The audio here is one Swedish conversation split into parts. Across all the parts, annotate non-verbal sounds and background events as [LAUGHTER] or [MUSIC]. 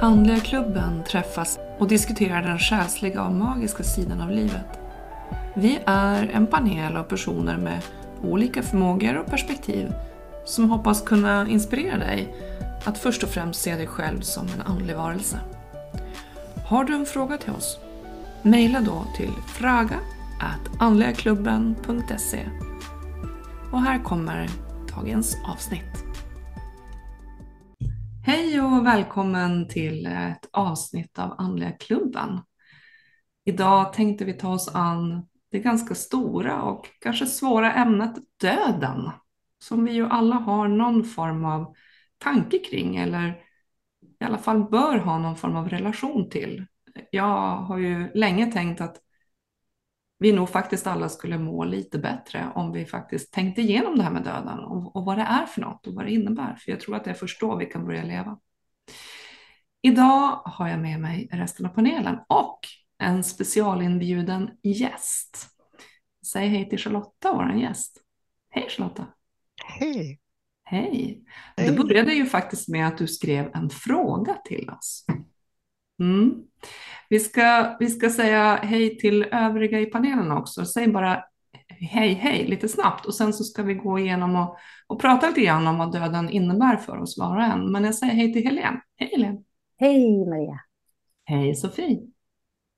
Andliga klubben träffas och diskuterar den själsliga och magiska sidan av livet. Vi är en panel av personer med olika förmågor och perspektiv som hoppas kunna inspirera dig att först och främst se dig själv som en andlig varelse. Har du en fråga till oss? Mejla då till fraga.andligaklubben.se Och här kommer dagens avsnitt. Hej och välkommen till ett avsnitt av Andliga klubben. Idag tänkte vi ta oss an det ganska stora och kanske svåra ämnet döden. Som vi ju alla har någon form av tanke kring eller i alla fall bör ha någon form av relation till. Jag har ju länge tänkt att vi nog faktiskt alla skulle må lite bättre om vi faktiskt tänkte igenom det här med döden och, och vad det är för något och vad det innebär. För jag tror att det är först då vi kan börja leva. Idag har jag med mig resten av panelen och en specialinbjuden gäst. Säg hej till Charlotta, vår gäst. Hej Charlotta! Hej! Hej! Det började ju faktiskt med att du skrev en fråga till oss. Mm. Vi, ska, vi ska säga hej till övriga i panelen också. Säg bara hej, hej lite snabbt och sen så ska vi gå igenom och, och prata lite grann om vad döden innebär för oss var och en. Men jag säger hej till Helene. Hej Helene! Hej Maria! Hej Sofie!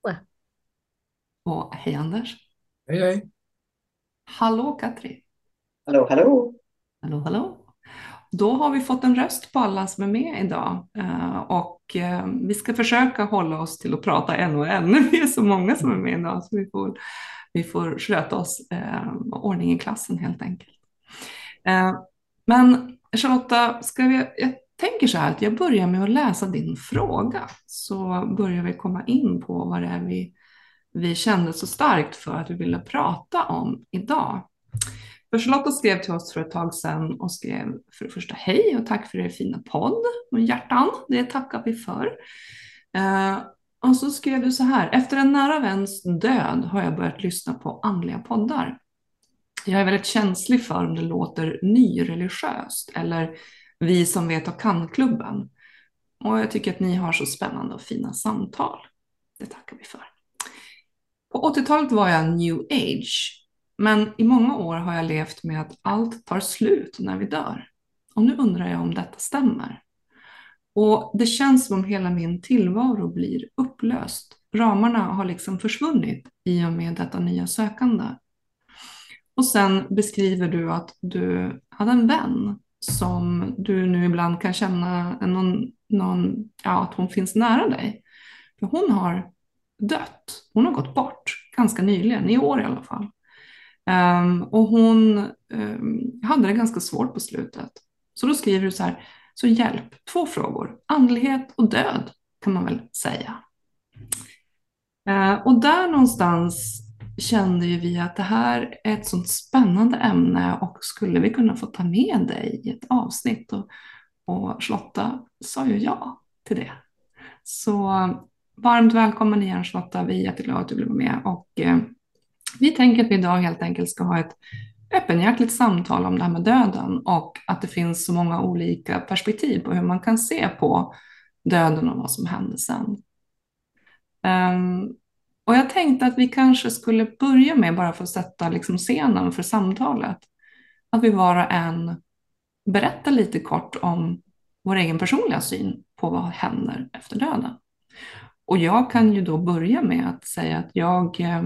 Ja. Och hej Anders! Hej, hej! Hallå Katri! Hallå, hallå! Hallå, hallå! Då har vi fått en röst på alla som är med idag eh, och eh, vi ska försöka hålla oss till att prata en och en. [LAUGHS] Vi är så många som är med idag så vi får, vi får sköta oss eh, ordning i klassen helt enkelt. Men Charlotta, ska vi, jag tänker så här att jag börjar med att läsa din fråga så börjar vi komma in på vad det är vi, vi kände så starkt för att vi ville prata om idag. För Charlotta skrev till oss för ett tag sedan och skrev för det första hej och tack för er fina podd och hjärtan. Det tackar vi för. Eh, och så skrev du så här. Efter en nära väns död har jag börjat lyssna på andliga poddar. Jag är väldigt känslig för om det låter nyreligiöst eller vi som vet och kan-klubben. Och jag tycker att ni har så spännande och fina samtal. Det tackar vi för. På 80-talet var jag new age men i många år har jag levt med att allt tar slut när vi dör. Och nu undrar jag om detta stämmer. Och det känns som om hela min tillvaro blir upplöst. Ramarna har liksom försvunnit i och med detta nya sökande. Och sen beskriver du att du hade en vän som du nu ibland kan känna någon, någon, ja, att hon finns nära dig. För hon har dött. Hon har gått bort ganska nyligen, i år i alla fall. Um, och hon um, hade det ganska svårt på slutet. Så då skriver du så här, så hjälp, två frågor, andlighet och död kan man väl säga. Uh, och där någonstans kände ju vi att det här är ett sånt spännande ämne och skulle vi kunna få ta med dig i ett avsnitt? Och, och Charlotta sa ju ja till det. Så varmt välkommen igen Charlotta, vi är jätteglada att du blev med. Och, eh, vi tänker att vi idag helt enkelt ska ha ett öppenhjärtligt samtal om det här med döden och att det finns så många olika perspektiv på hur man kan se på döden och vad som händer sen. Um, och jag tänkte att vi kanske skulle börja med, bara för att sätta liksom scenen för samtalet, att vi var och en berättar lite kort om vår egen personliga syn på vad händer efter döden. Och jag kan ju då börja med att säga att jag eh,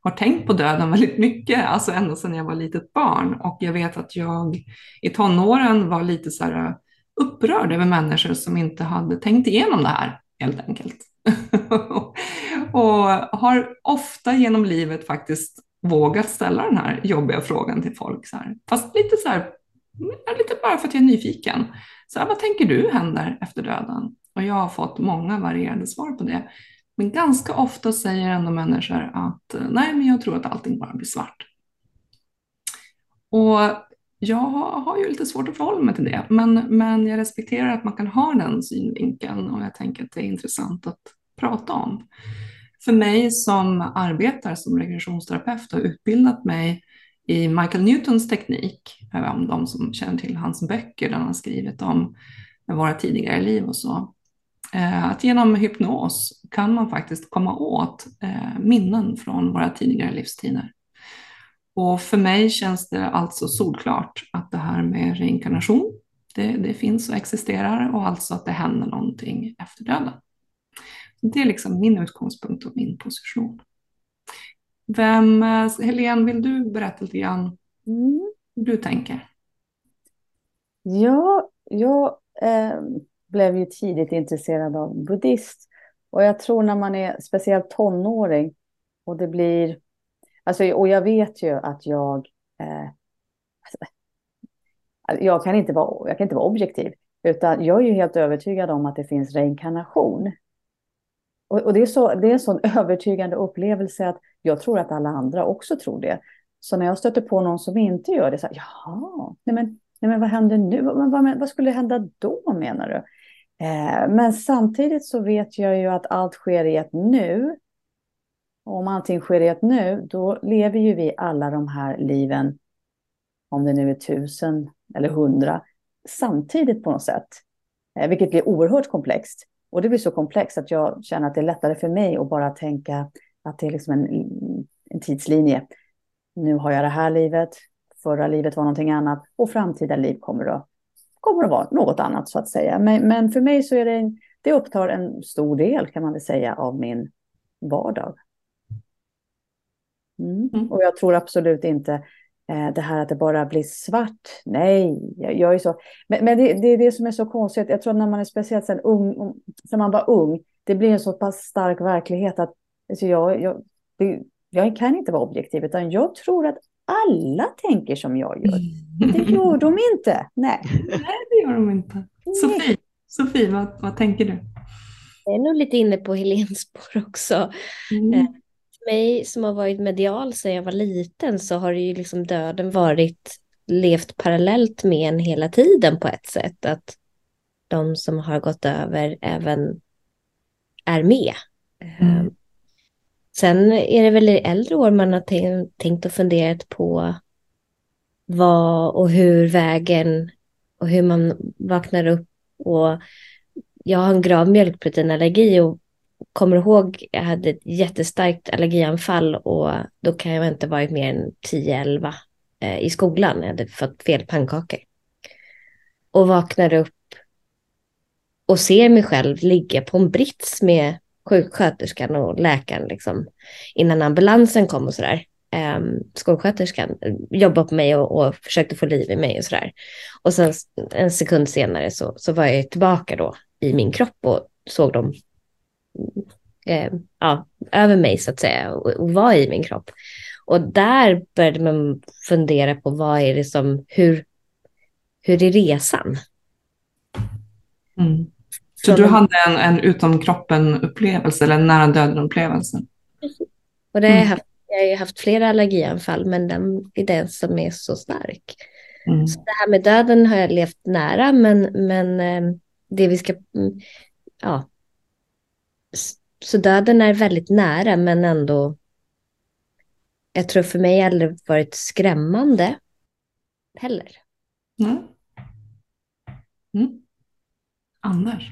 har tänkt på döden väldigt mycket, alltså ända sedan jag var litet barn. Och jag vet att jag i tonåren var lite så här eh, upprörd över människor som inte hade tänkt igenom det här, helt enkelt. [LAUGHS] och har ofta genom livet faktiskt vågat ställa den här jobbiga frågan till folk. Så här. Fast lite så här, lite bara för att jag är nyfiken. Så här, vad tänker du händer efter döden? Och jag har fått många varierande svar på det. Men ganska ofta säger ändå människor att nej, men jag tror att allting bara blir svart. Och jag har ju lite svårt att förhålla mig till det, men, men jag respekterar att man kan ha den synvinkeln och jag tänker att det är intressant att prata om. För mig som arbetar som regressionsterapeut och utbildat mig i Michael Newtons teknik, eh, om de som känner till hans böcker där han skrivit om våra tidigare liv och så, eh, att genom hypnos kan man faktiskt komma åt eh, minnen från våra tidigare livstider. Och för mig känns det alltså solklart att det här med reinkarnation, det, det finns och existerar och alltså att det händer någonting efter döden. Det är liksom min utgångspunkt och min position. Vem, eh, Helene, vill du berätta lite grann Mm. hur du tänker? Ja, jag eh, blev ju tidigt intresserad av buddhist. Och jag tror när man är speciellt tonåring och det blir... Alltså, och jag vet ju att jag... Eh, jag, kan inte vara, jag kan inte vara objektiv. Utan jag är ju helt övertygad om att det finns reinkarnation. Och, och det, är så, det är en sån [LAUGHS] övertygande upplevelse att jag tror att alla andra också tror det. Så när jag stöter på någon som inte gör det, så här, jaha, nej men, nej men vad händer nu? Vad, vad, vad skulle hända då menar du? Eh, men samtidigt så vet jag ju att allt sker i ett nu. Och om allting sker i ett nu, då lever ju vi alla de här liven, om det nu är tusen eller hundra, samtidigt på något sätt. Eh, vilket blir oerhört komplext. Och det blir så komplext att jag känner att det är lättare för mig att bara tänka att det är liksom en, en tidslinje. Nu har jag det här livet, förra livet var någonting annat och framtida liv kommer att, kommer att vara något annat så att säga. Men, men för mig så är det, en, det upptar en stor del kan man väl säga av min vardag. Mm. Mm. Och jag tror absolut inte det här att det bara blir svart. Nej, jag, är så. Men, men det, det, är det som är så konstigt. Jag tror att när man är speciellt sen ung, när man var ung, det blir en så pass stark verklighet att alltså jag, jag, det, jag kan inte vara objektiv, utan jag tror att alla tänker som jag gör. Det gör de inte. Nej, Nej det gör de inte. Sofie, Sofie vad, vad tänker du? Jag är nog lite inne på Helens spår också. Mm. För mig som har varit medial sedan jag var liten så har ju liksom döden varit levt parallellt med en hela tiden på ett sätt. Att de som har gått över även är med. Mm. Sen är det väl i äldre år man har tänkt, tänkt och funderat på vad och hur vägen och hur man vaknar upp. Och jag har en grav mjölkproteinallergi och kommer ihåg jag hade ett jättestarkt allergianfall och då kan jag inte varit mer än 10-11 eh, i skolan. Jag hade fått fel pannkakor. Och vaknar upp och ser mig själv ligga på en brits med sjuksköterskan och läkaren liksom, innan ambulansen kom och sådär. Um, skolsköterskan eh, jobbade på mig och, och, försökte få liv i mig och sådär. Och sen en sekund senare så, så var jag tillbaka då i min kropp och såg dem eh, ja, över mig så att säga och, och var i min kropp. Och där började man fundera på vad är det som, hur, hur är resan? Mm. Så du hade en, en utom kroppen-upplevelse eller en nära döden-upplevelse? Och det har jag, mm. haft, jag har ju haft flera allergianfall, men den är den som är så stark. Mm. Så det här med döden har jag levt nära, men, men eh, det vi ska... Mm, ja. Så döden är väldigt nära, men ändå... Jag tror för mig aldrig varit skrämmande heller. Mm. Mm. Anders?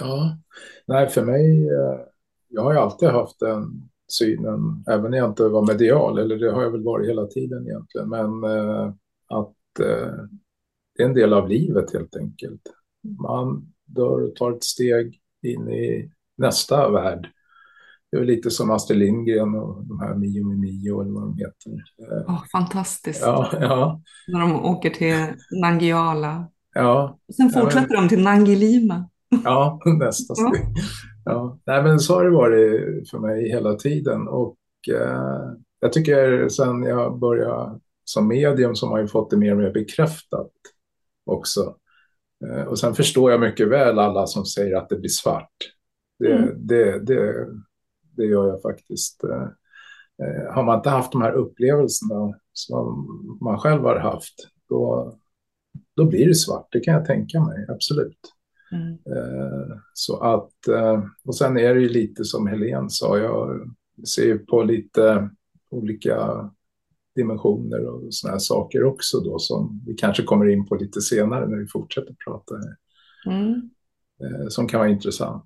Ja, nej för mig, eh, jag har ju alltid haft den synen, även när jag inte var medial, eller det har jag väl varit hela tiden egentligen, men eh, att eh, det är en del av livet helt enkelt. Man dör och tar ett steg in i nästa värld. Det är lite som Astrid Lindgren och de här Mio med Mio eller vad de heter. Oh, fantastiskt. Ja, ja. När de åker till Nangiala. Ja. Och sen fortsätter ja, men... de till Nangilima. Ja, nästa steg. Ja. Nej, men så har det varit för mig hela tiden. Och eh, jag tycker sen jag började som medium som har ju fått det mer och mer bekräftat också. Eh, och sen förstår jag mycket väl alla som säger att det blir svart. Det, mm. det, det, det gör jag faktiskt. Eh, eh, har man inte haft de här upplevelserna som man själv har haft, då, då blir det svart. Det kan jag tänka mig, absolut. Mm. Eh, så att, eh, och sen är det ju lite som Helene sa, jag ser på lite olika dimensioner och sådana här saker också då som vi kanske kommer in på lite senare när vi fortsätter prata. Här. Mm. som kan vara intressant.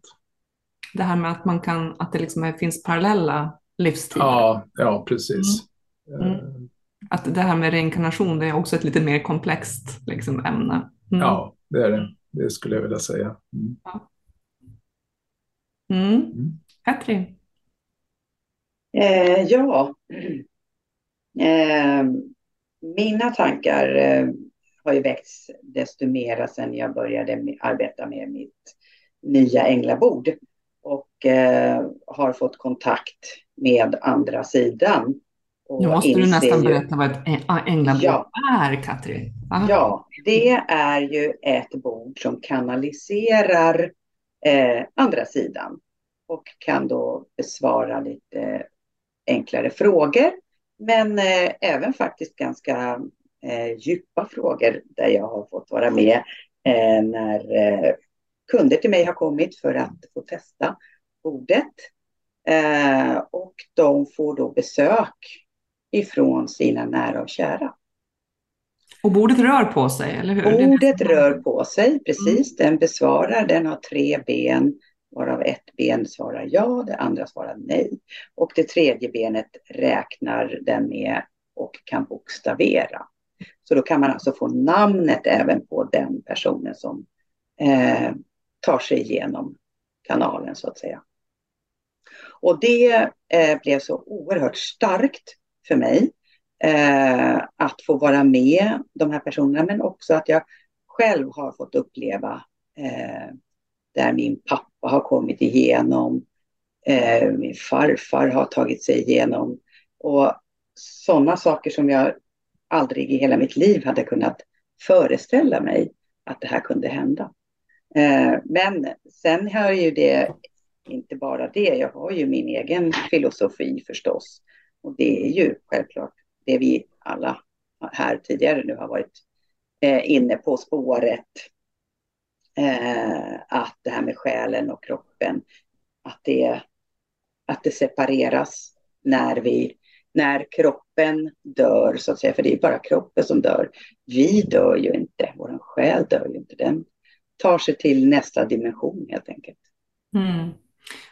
Det här med att, man kan, att det liksom finns parallella livstider. Ja, ja precis. Mm. Mm. Att det här med reinkarnation det är också ett lite mer komplext liksom, ämne. Mm. Ja, det är det. Det skulle jag vilja säga. Mm. Ja. Mm. mm. Katrin? Eh, ja, eh, mina tankar eh, har ju väckts desto mera sedan jag började arbeta med mitt nya änglabord och eh, har fått kontakt med andra sidan. nu måste du nästan ju... berätta vad ett änglabord ja. är, Katrin. Aha. Ja, det är ju ett bord som kanaliserar eh, andra sidan och kan då besvara lite enklare frågor. Men eh, även faktiskt ganska eh, djupa frågor där jag har fått vara med eh, när eh, kunder till mig har kommit för att få testa bordet. Eh, och de får då besök ifrån sina nära och kära. Och bordet rör på sig, eller hur? Bordet rör på sig, precis. Mm. Den besvarar, den har tre ben, varav ett ben svarar ja, det andra svarar nej. Och det tredje benet räknar den med och kan bokstavera. Så då kan man alltså få namnet även på den personen som eh, tar sig igenom kanalen så att säga. Och det eh, blev så oerhört starkt för mig eh, att få vara med de här personerna men också att jag själv har fått uppleva eh, där min pappa har kommit igenom, eh, min farfar har tagit sig igenom och sådana saker som jag aldrig i hela mitt liv hade kunnat föreställa mig att det här kunde hända. Eh, men sen har ju det inte bara det, jag har ju min egen filosofi förstås. Och det är ju självklart det vi alla här tidigare nu har varit eh, inne på spåret. Eh, att det här med själen och kroppen, att det, att det separeras när vi när kroppen dör, så att säga, för det är bara kroppen som dör. Vi dör ju inte, vår själ dör ju inte. Den tar sig till nästa dimension helt enkelt. Mm.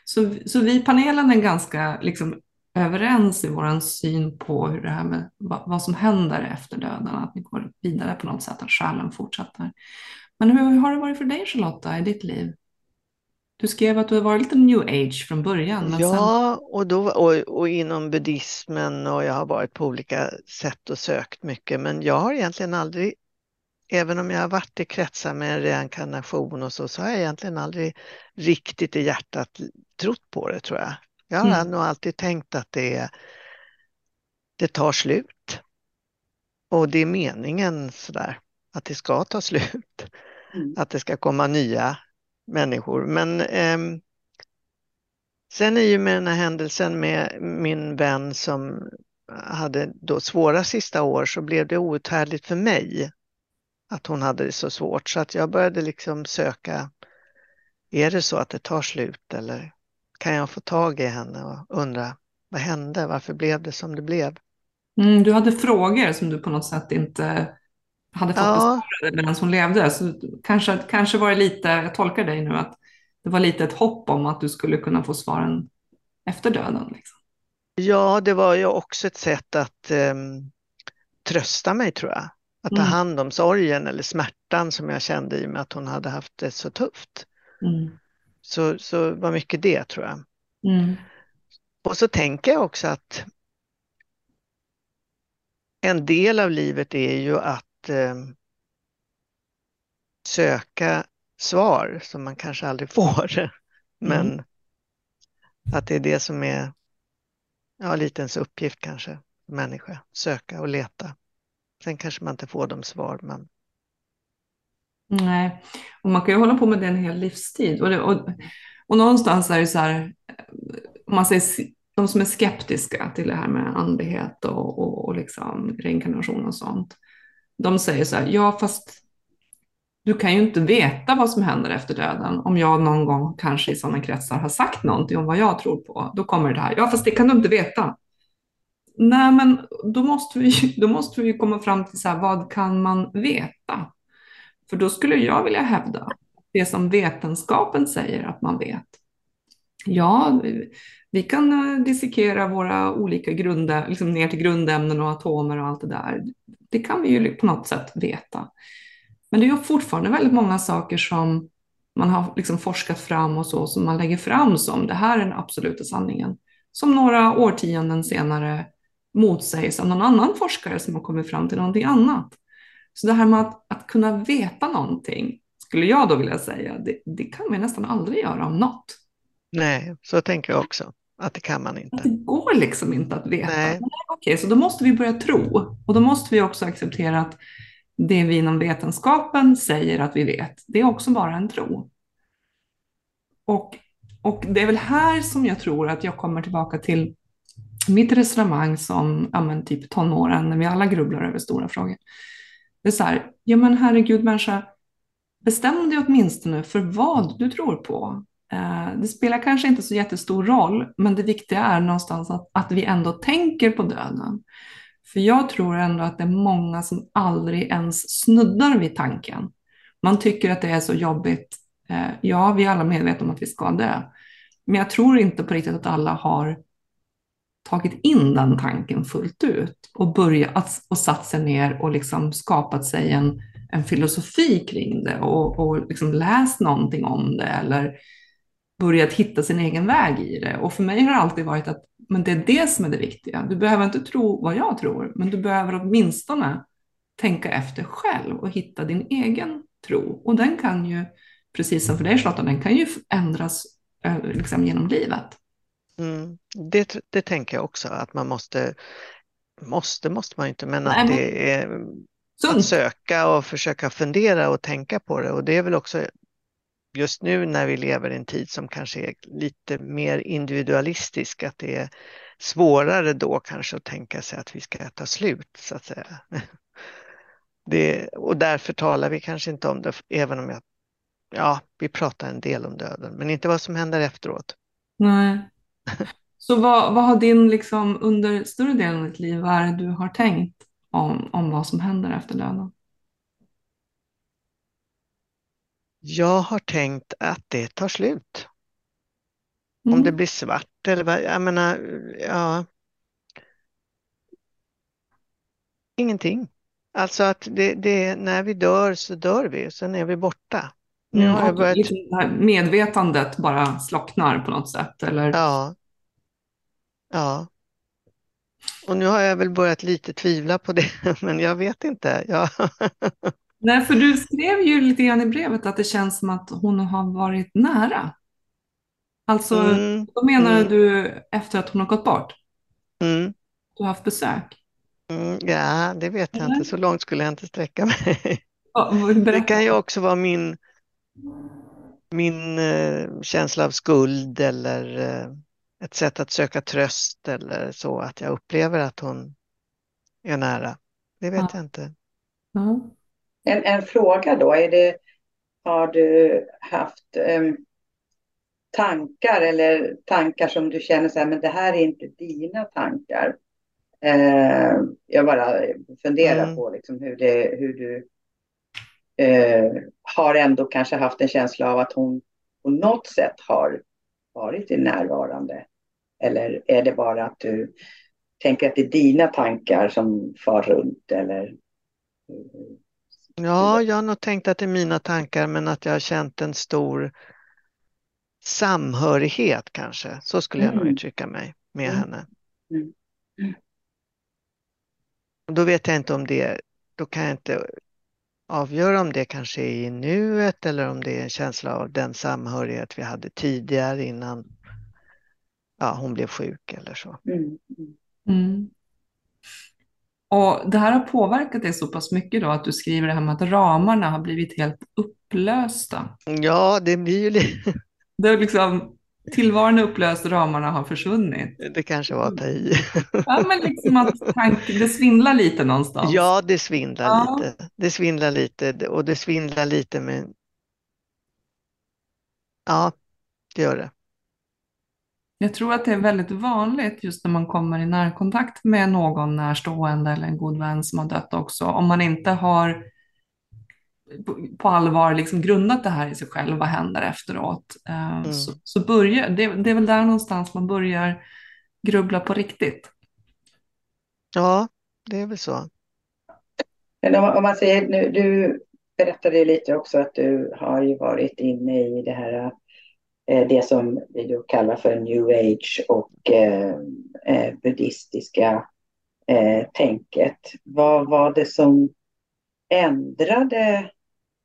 Så, så vi i panelen är ganska liksom, överens i vår syn på hur det här med vad, vad, som händer efter döden, att vi går vidare på något sätt, att själen fortsätter. Men hur har det varit för dig Charlotta i ditt liv? Du skrev att du har varit lite new age från början. ja, sen... och, då, och, och, inom buddhismen och jag har varit på olika sätt och sökt mycket. Men jag har egentligen aldrig, även om jag har varit i kretsar med reinkarnation och så, så har jag egentligen aldrig riktigt i hjärtat trott på det tror jag. Jag har mm. nog alltid tänkt att det, det tar slut. Och det är meningen sådär, att det ska ta slut. Mm. Att det ska komma nya människor. Men eh, sen är ju med den här händelsen med min vän som hade då svåra sista år så blev det outhärdligt för mig att hon hade det så svårt så att jag började liksom söka. Är det så att det tar slut eller kan jag få tag i henne och undra vad hände? Varför blev det som det blev? Mm, du hade frågor som du på något sätt inte hade fått ja. besvarade medan hon levde. Så kanske, kanske var det lite, jag tolkar dig nu, att det var lite ett hopp om att du skulle kunna få svaren efter döden. Liksom. Ja, det var ju också ett sätt att um, trösta mig tror jag. Att ta mm. hand om sorgen eller smärtan som jag kände i och med att hon hade haft det så tufft. Mm. Så, så var mycket det tror jag. Mm. Och så tänker jag också att en del av livet är ju att eh, söka svar som man kanske aldrig [LAUGHS] får. Men mm. att det är det som är ja, lite ens uppgift kanske, människa, söka och leta. Sen kanske man inte får de svar man... Nej, och man kan ju hålla på med det en hel livstid. Och, det, och, och någonstans är det så här, om man säger de som är skeptiska till det här med andlighet och, och, och liksom reinkarnation och sånt de säger så här, ja fast du kan ju inte veta vad som händer efter döden. Om jag någon gång kanske i sådana kretsar har sagt någonting om vad jag tror på, då kommer det här, ja fast det kan du inte veta. Nej, men då måste vi, då måste vi komma fram till så här, vad kan man veta? För då skulle jag vilja hävda det som vetenskapen säger att man vet. Ja, vi kan eh, dissekera våra olika grunder, liksom ner till grundämnen och atomer och allt det där. Det kan vi ju på något sätt veta. Men det är fortfarande väldigt många saker som man har liksom forskat fram och så, som man lägger fram som det här är den absoluta sanningen. Som några årtionden senare motsägs av någon annan forskare som har kommit fram till någonting annat. Så det här med att, att kunna veta någonting, skulle jag då vilja säga, det, det kan vi nästan aldrig göra om något. Nej, så tänker jag också. Att det kan man inte. Att det går liksom inte att veta. Nej. Nej, okej, så då måste vi börja tro. Och då måste vi också acceptera att det vi inom vetenskapen säger att vi vet, det är också bara en tro. Och, och det är väl här som jag tror att jag kommer tillbaka till mitt resonemang som ja, men typ tonåren, när vi alla grubblar över stora frågor. Det är så här, ja men herregud människa, bestäm dig åtminstone för vad du tror på. Eh, det spelar kanske inte så jättestor roll, men det viktiga är någonstans att, att vi ändå tänker på döden. För jag tror ändå att det är många som aldrig ens snuddar vid tanken. Man tycker att det är så jobbigt. Eh, ja, vi är alla medvetna om att vi ska dö. Men jag tror inte på riktigt att alla har tagit in den tanken fullt ut och börjat och satt sig ner och liksom skapat sig en, en filosofi kring det och, och liksom läst någonting om det eller börjat hitta sin egen väg i det. Och för mig har det alltid varit att men det är det som är det viktiga. Du behöver inte tro vad jag tror, men du behöver åtminstone tänka efter själv och hitta din egen tro. Och den kan ju, precis som för dig Charlotta, den kan ju ändras eh, liksom, genom livet. Mm. Det, det tänker jag också, att man måste, måste måste man inte, men Nej, att det är Sunt. att söka och försöka fundera och tänka på det. Och det är väl också just nu när vi lever i en tid som kanske är lite mer individualistisk, att det är svårare då kanske att tänka sig att vi ska ta slut så att säga. [LAUGHS] Det, och därför talar vi kanske inte om det, även om jag, ja, vi pratar en del om döden, men inte vad som händer efteråt. Nej. Så vad, vad har din, liksom, under större delen av ditt liv, vad är det du har tänkt om, om vad som händer efter döden? Jag har tänkt att det tar slut. Om Mm. det blir svart eller vad, jag menar, ja. Ingenting. Alltså att det, det, när vi dör så dör vi, sen är vi borta. Nu Mm, har jag börjat, liksom medvetandet bara slocknar på något sätt, eller? ja. Ja. Och nu har jag väl börjat lite tvivla på det, [LAUGHS] men jag vet inte. Ja. [LAUGHS] Nej, för du skrev ju lite grann i brevet att det känns som att hon har varit nära. Alltså, Mm, då menar mm. du efter att hon har gått bort? mm, Du har haft besök? mm, ja, det vet jag Eller? inte. Så långt skulle jag inte sträcka mig. Ja, Det kan ju också vara min, min eh, känsla av skuld eller eh, ett sätt att söka tröst eller så, att jag upplever att hon är nära. Det vet Ja. jag inte. Ja. En, en fråga då, är det, har du haft em, tankar eller tankar som du känner så här, men det här är inte dina tankar? Eh, jag bara funderar Mm. på liksom hur, det, hur du eh, har ändå kanske haft en känsla av att hon på något sätt har varit i närvarande. Eller är det bara att du tänker att det är dina tankar som far runt? Eller, Ja, jag har nog tänkt att det är mina tankar, men att jag har känt en stor samhörighet kanske. Så skulle jag nog Mm. uttrycka mig med Mm. henne. Mm. Då vet jag inte om det, då kan jag inte avgöra om det kanske är i nuet eller om det är en känsla av den samhörighet vi hade tidigare innan ja, hon blev sjuk eller så. mm, mm. Mm. Och det här har påverkat dig så pass mycket då att du skriver det här med att ramarna har blivit helt upplösta. Ja, det blir ju lite, Det är liksom, tillvaron är upplöst, ramarna har försvunnit. det kanske var att ta i. Ja, men liksom att tanken, det svindlar lite någonstans. Ja, det svindlar Ja. lite. Det svindlar lite och det svindlar lite med... Ja, det gör det. Jag tror att det är väldigt vanligt just när man kommer i närkontakt med någon närstående eller en god vän som har dött också. Om man inte har på allvar liksom grundat det här i sig själv, vad händer efteråt? Eh, Mm. Så, så börjar, det, det är väl där någonstans man börjar grubbla på riktigt. Ja, det är väl så. Men om, om man säger nu, du berättade lite också att du har ju varit inne i det här, det som vi då kallar för new age och eh, eh, buddhistiska eh, tänket. Vad var det som ändrade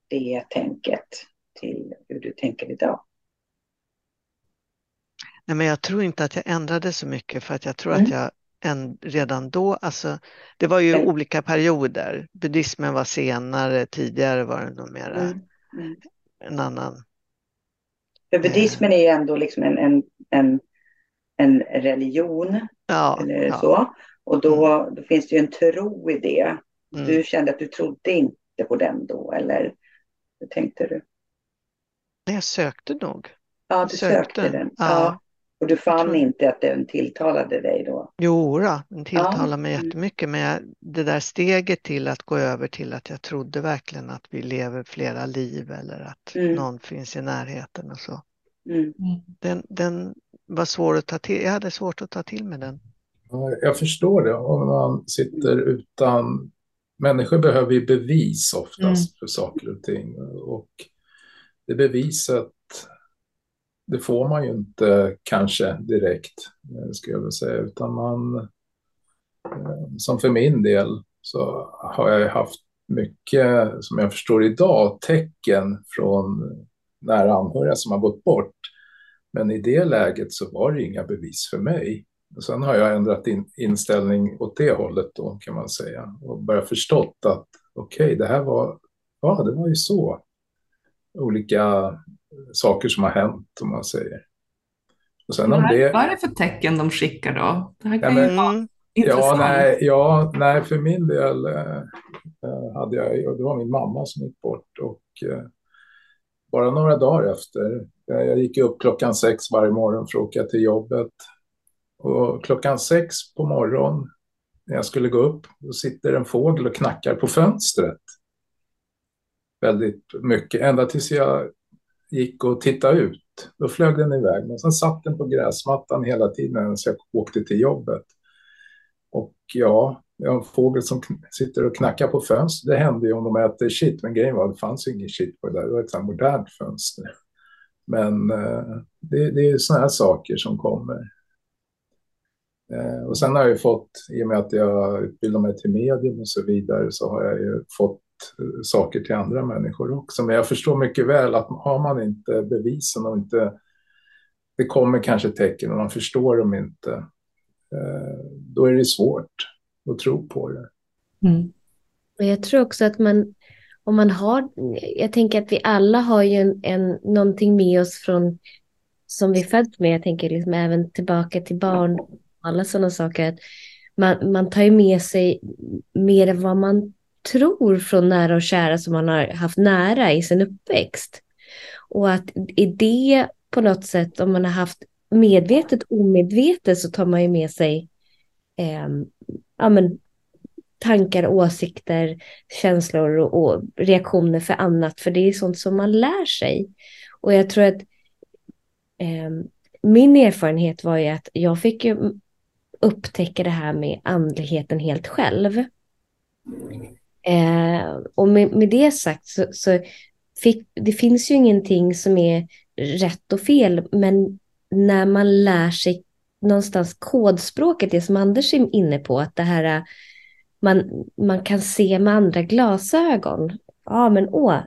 det tänket till hur du tänker idag? Nej, men jag tror inte att jag ändrade så mycket för att jag tror Mm. att jag än, redan då, alltså det var ju Mm. olika perioder. Buddhismen var senare, tidigare var det nog mera Mm. Mm. en annan. För buddhismen är ju ändå liksom en, en, en, en religion, Ja, eller ja. så. Och då, då finns det ju en tro i det. Mm. Du kände att du trodde inte på den då, eller hur tänkte du? Jag sökte nog. Ja, du Sökte. sökte den. Ja. Och du fann tror- inte att den tilltalade dig då? Jo, då, den tilltalar Ja. mig Mm. jättemycket, men jag, det där steget till att gå över till att jag trodde verkligen att vi lever flera liv eller att Mm. någon finns i närheten och så. Mm. Den, den var svår att ta till, jag hade svårt att ta till mig den. Ja, Jag förstår det. Om man sitter utan... Människor behöver ju bevis oftast för saker och ting. Och det beviset, det får man ju inte kanske direkt, eh, skulle jag vilja säga. Utan man, eh, som för min del, så har jag ju haft mycket, som jag förstår idag, tecken från nära anhöriga som har gått bort. Men i det läget så var det inga bevis för mig. Och sen har jag ändrat in, inställning åt det hållet då kan man säga. Och börjat förstått att okej, okay, det här var, ja det var ju så. Olika saker som har hänt om man säger. Och sen vad, om är, det... vad är det för tecken de skickar då? Det här kan Ja, ju vara Mm. intressant. Ja, nej, ja, nej, för min del eh, eh, hade jag, och det var min mamma som gick bort och eh, bara några dagar efter, eh, jag gick upp klockan sex varje morgon för att åka till jobbet och klockan sex på morgonen när jag skulle gå upp, då sitter en fågel och knackar på fönstret. Väldigt mycket, ända tills jag gick och tittade ut. Då flög den iväg, men sen satt den på gräsmattan hela tiden så jag åkte till jobbet. Och ja, jag har en fågel som sitter och knackar på fönster. Det händer ju om de äter shit, men grejen var att det fanns ju ingen shit på det där. Det var ett sånt här modernt fönster. Men eh, det, det är ju sådana här saker som kommer. Eh, och sen har jag ju fått, i och med att jag utbildar mig till medium och så vidare, så har jag ju fått Eh, saker till andra människor också. Men jag förstår mycket väl att har man inte bevisen och inte, det kommer kanske tecken och man förstår dem inte, eh, då är det svårt att tro på det. Mm. Och jag tror också att man, om man har, jag tänker att vi alla har ju en, en, någonting med oss från, som vi föds med, jag tänker liksom även tillbaka till barn, alla sådana saker, att man, man tar ju med sig mer än vad man tror från nära och kära som man har haft nära i sin uppväxt. Och att i det på något sätt, om man har haft medvetet omedvetet så tar man ju med sig eh, ja, men, tankar, åsikter, känslor och, och reaktioner för annat. För det är sånt som man lär sig. Och jag tror att eh, min erfarenhet var ju att jag fick ju upptäcka det här med andligheten helt själv. Eh, och med, med det sagt så, så fick, det finns ju ingenting som är rätt och fel, men när man lär sig någonstans kodspråket, det som Anders är inne på, att det här man, man kan se med andra glasögon. Ja, men åh,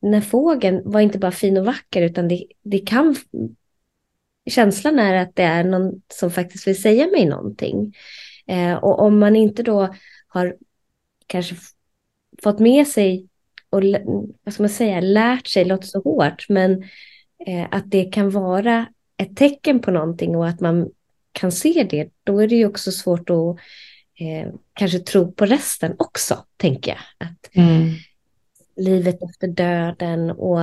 den här fågeln var inte bara fin och vacker, utan det, det kan... Känslan är att det är någon som faktiskt vill säga mig någonting. Eh, och om man inte då har kanske fått med sig och vad ska man säga, lärt sig, låter så hårt, men eh, att det kan vara ett tecken på någonting och att man kan se det, då är det ju också svårt att eh, kanske tro på resten också, tänker jag. Att Mm. livet efter döden och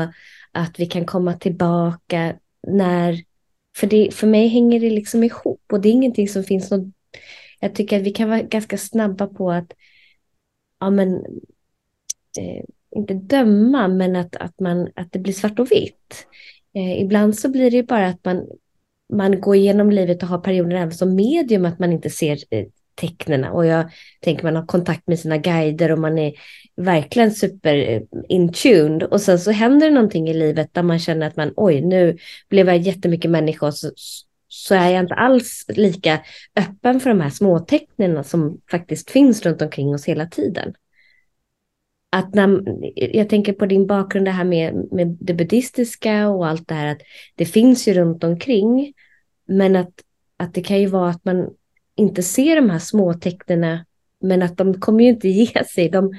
att vi kan komma tillbaka när... För, det, för mig hänger det liksom ihop och det är ingenting som finns något... Jag tycker att vi kan vara ganska snabba på att ja, men, eh, inte döma, men att, att, man, att det blir svart och vitt. Eh, ibland så blir det bara att man, man går igenom livet och har perioder även som medium att man inte ser eh, tecknen. Och jag tänker man har kontakt med sina guider och man är verkligen super eh, in tuned. Och sen så händer det någonting i livet där man känner att man oj, nu blev jag jättemycket människa och så, så är jag inte alls lika öppen för de här småtecknen som faktiskt finns runt omkring oss hela tiden. Att när, jag tänker på din bakgrund det här med, med det buddhistiska och allt det här att det finns ju runt omkring. Men att, att det kan ju vara att man inte ser de här småtecknena. men att de kommer ju inte ge [LAUGHS] sig. De,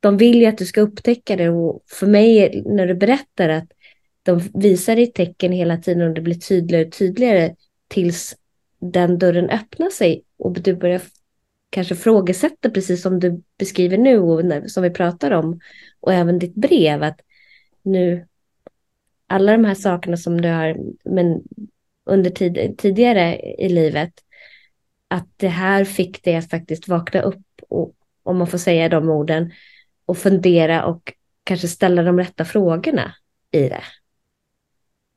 de vill ju att du ska upptäcka det och för mig när du berättar att de visar dig tecken hela tiden och det blir tydligare och tydligare tills den dörren öppnar sig och du börjar kanske frågesätta precis som du beskriver nu och som vi pratar om och även ditt brev att nu alla de här sakerna som du har men under tid, tidigare i livet att det här fick dig att faktiskt vakna upp och om man får säga de orden och fundera och kanske ställa de rätta frågorna i det.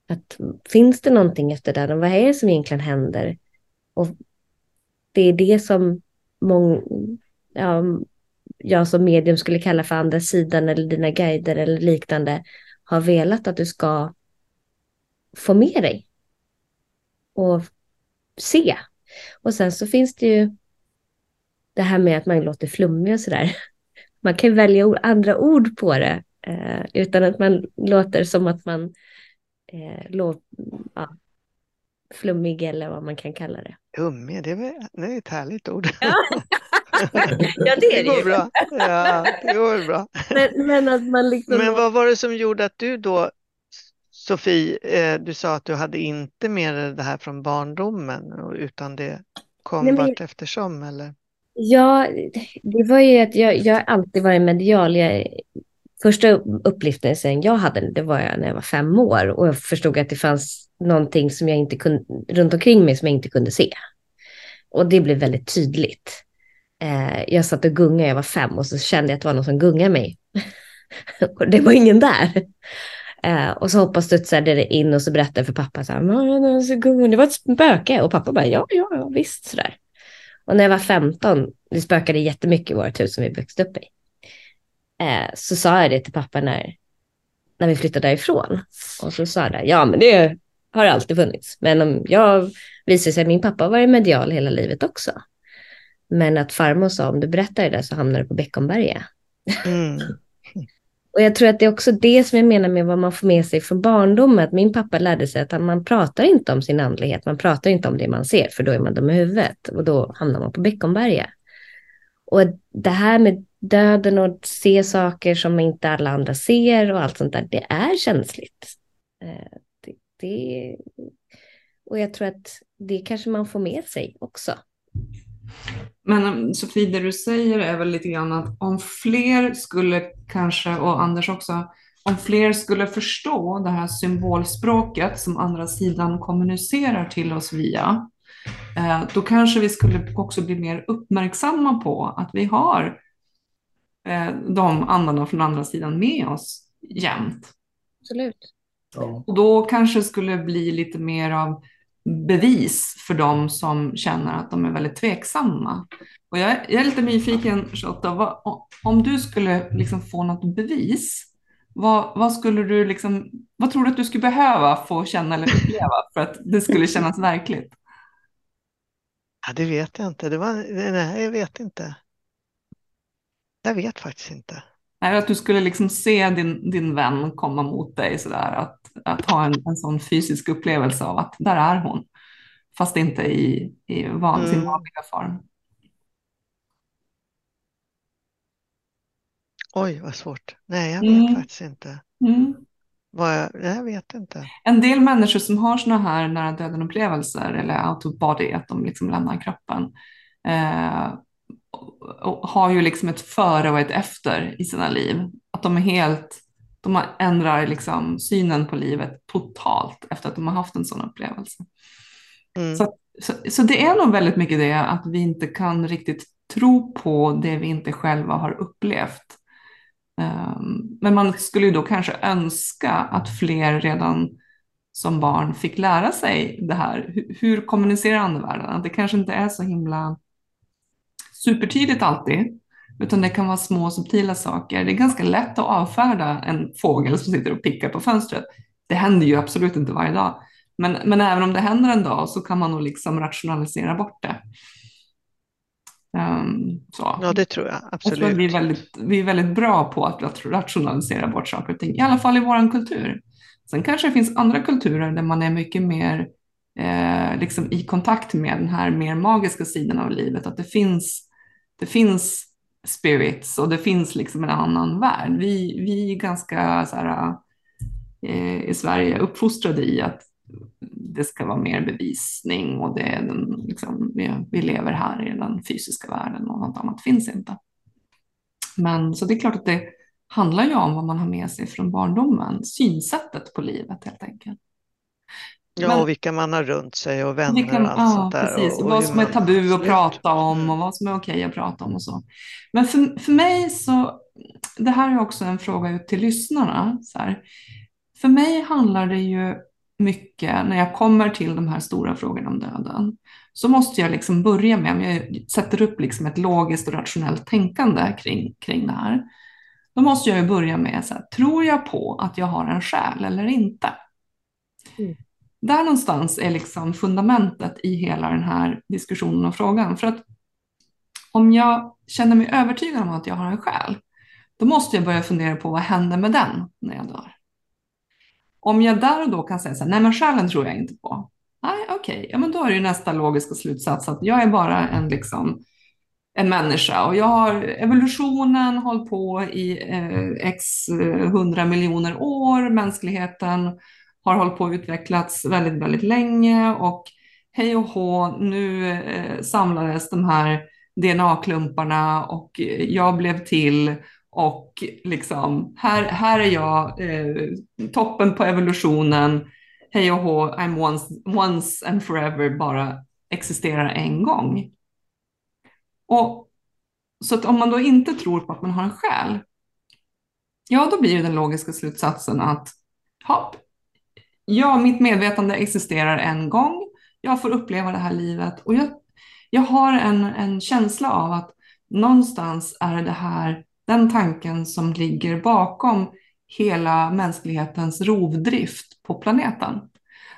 Att finns det någonting efter det? Vad är det som egentligen händer? Och det är det som mång, ja, jag som medium skulle kalla för andra sidan eller dina guider eller liknande har velat att du ska få med dig. Och se. Och sen så finns det ju det här med att man låter flummig och sådär. Man kan välja andra ord på det eh, utan att man låter som att man eh, låt, ja, flummig eller vad man kan kalla det. Flummig, det är, det är ett härligt ord. Ja, [LAUGHS] ja det är det, det går ju. bra. Ja, det går bra. Men, men, att man liksom... Men vad var det som gjorde att du då, Sofie, eh, du sa att du hade inte med dig det här från barndomen utan det kom Nej, men- vart eftersom eller? Ja, det var ju att jag, jag har alltid varit medial. Jag, första upplevelsen jag hade, det var jag när jag var fem år och jag förstod att det fanns någonting som jag inte kunde, runt omkring mig som jag inte kunde se. Och det blev väldigt tydligt. Eh, jag satt och gungade, jag var fem och så kände jag att det var någon som gungade mig. [LAUGHS] och det var ingen där. Eh, och så hoppade studsade det in och så berättade jag för pappa så här, det var ett spöke. Och pappa bara, ja, ja visst sådär. Och när jag var 15, det spökade jättemycket i vårt hus som vi växte upp i. Eh, så sa jag det till pappa när, när vi flyttade därifrån. Och så sa jag, ja men det har alltid funnits. Men om jag visade sig att min pappa har varit medial hela livet också. Men att farmor sa, om du berättar det så hamnar du på Beckomberga. Mm. [LAUGHS] Och jag tror att det är också det som jag menar med vad man får med sig från barndomen. Att min pappa lärde sig att man pratar inte om sin andlighet, man pratar inte om det man ser, för då är man dum i huvudet. Och då hamnar man på Beckomberga. Och det här med döden och se saker som inte alla andra ser och allt sånt där, det är känsligt. Eh, det, det, och jag tror att det kanske man får med sig också. Men eh, Sofie, det du säger är väl lite grann att om fler skulle kanske, och Anders också, om fler skulle förstå det här symbolspråket som andra sidan kommunicerar till oss via, eh, då kanske vi skulle också bli mer uppmärksamma på att vi har de andarna från andra sidan med oss jämt. Absolut. Ja. Och då kanske det skulle bli lite mer av bevis för de som känner att de är väldigt tveksamma. Och jag, jag är lite nyfiken, Charlotta, vad, om du skulle liksom få något bevis, vad, vad, skulle du liksom, vad tror du att du skulle behöva få känna eller uppleva för att det skulle kännas verkligt? Ja, det vet jag inte. Det var, nej, jag vet inte. Jag vet faktiskt inte. Nej, att du skulle liksom se din, din vän komma mot dig sådär, att, att ha en, en sån fysisk upplevelse av att där är hon, fast inte i, i van, sin Mm. vanliga form. Oj, vad svårt. Nej, jag Mm. vet faktiskt inte. Mm. Vad jag, jag vet inte. En del människor som har sådana här nära döden-upplevelser eller out of body, att de liksom lämnar kroppen, eh, och- har ju liksom ett före och ett efter i sina liv. Att de är helt, de ändrar liksom synen på livet totalt efter att de har haft en sån upplevelse. Mm. Så, så, så det är nog väldigt mycket det att vi inte kan riktigt tro på det vi inte själva har upplevt. Um, men man skulle ju då kanske önska att fler redan som barn fick lära sig det här. Hur, hur kommunicerar andevärlden? Det kanske inte är så himla supertydligt alltid, utan det kan vara små subtila saker. Det är ganska lätt att avfärda en fågel som sitter och pickar på fönstret. Det händer ju absolut inte varje dag. Men, men även om det händer en dag så kan man nog liksom rationalisera bort det. Um, ja, det tror jag absolut. Jag tror vi, är väldigt, vi är väldigt bra på att rationalisera bort saker och ting, i alla fall i vår kultur. Sen kanske det finns andra kulturer där man är mycket mer eh, liksom i kontakt med den här mer magiska sidan av livet, att det finns, det finns spirits och det finns liksom en annan värld. Vi, vi är ganska så här, eh, i Sverige uppfostrade i att det ska vara mer bevisning och det är den, liksom, vi, vi lever här i den fysiska världen och något annat finns inte. Men så det är klart att det handlar ju om vad man har med sig från barndomen, synsättet på livet helt enkelt. Ja, Men, och vilka man har runt sig och vänner vilka, och allt ja, sånt där. Precis. Och, och vad som är tabu att prata om och vad som är okej att prata om och så. Men för, för mig så, det här är också en fråga ut till lyssnarna. Så här. För mig handlar det ju mycket, när jag kommer till de här stora frågorna om döden, så måste jag liksom börja med, om jag sätter upp liksom ett logiskt och rationellt tänkande kring, kring det här, då måste jag ju börja med, så här, tror jag på att jag har en själ eller inte? Mm. Där någonstans är liksom fundamentet i hela den här diskussionen och frågan. För att om jag känner mig övertygad om att jag har en själ, då måste jag börja fundera på vad händer med den när jag dör? Om jag där och då kan säga så här, nej men själen tror jag inte på. Nej, okej, okay. ja, men då är det nästa logiska slutsats att jag är bara en, liksom, en människa och jag har evolutionen hållit på i eh, x eh, hundra miljoner år, mänskligheten har hållit på och utvecklats väldigt, väldigt länge och hej och hå, nu eh, samlades de här DNA-klumparna och jag blev till och liksom, här, här är jag, eh, toppen på evolutionen, hej och hå, I'm once, once and forever, bara existerar en gång. Och, så att om man då inte tror på att man har en själ, ja då blir den logiska slutsatsen att hopp, ja, mitt medvetande existerar en gång, jag får uppleva det här livet och jag, jag har en, en känsla av att någonstans är det här den tanken som ligger bakom hela mänsklighetens rovdrift på planeten.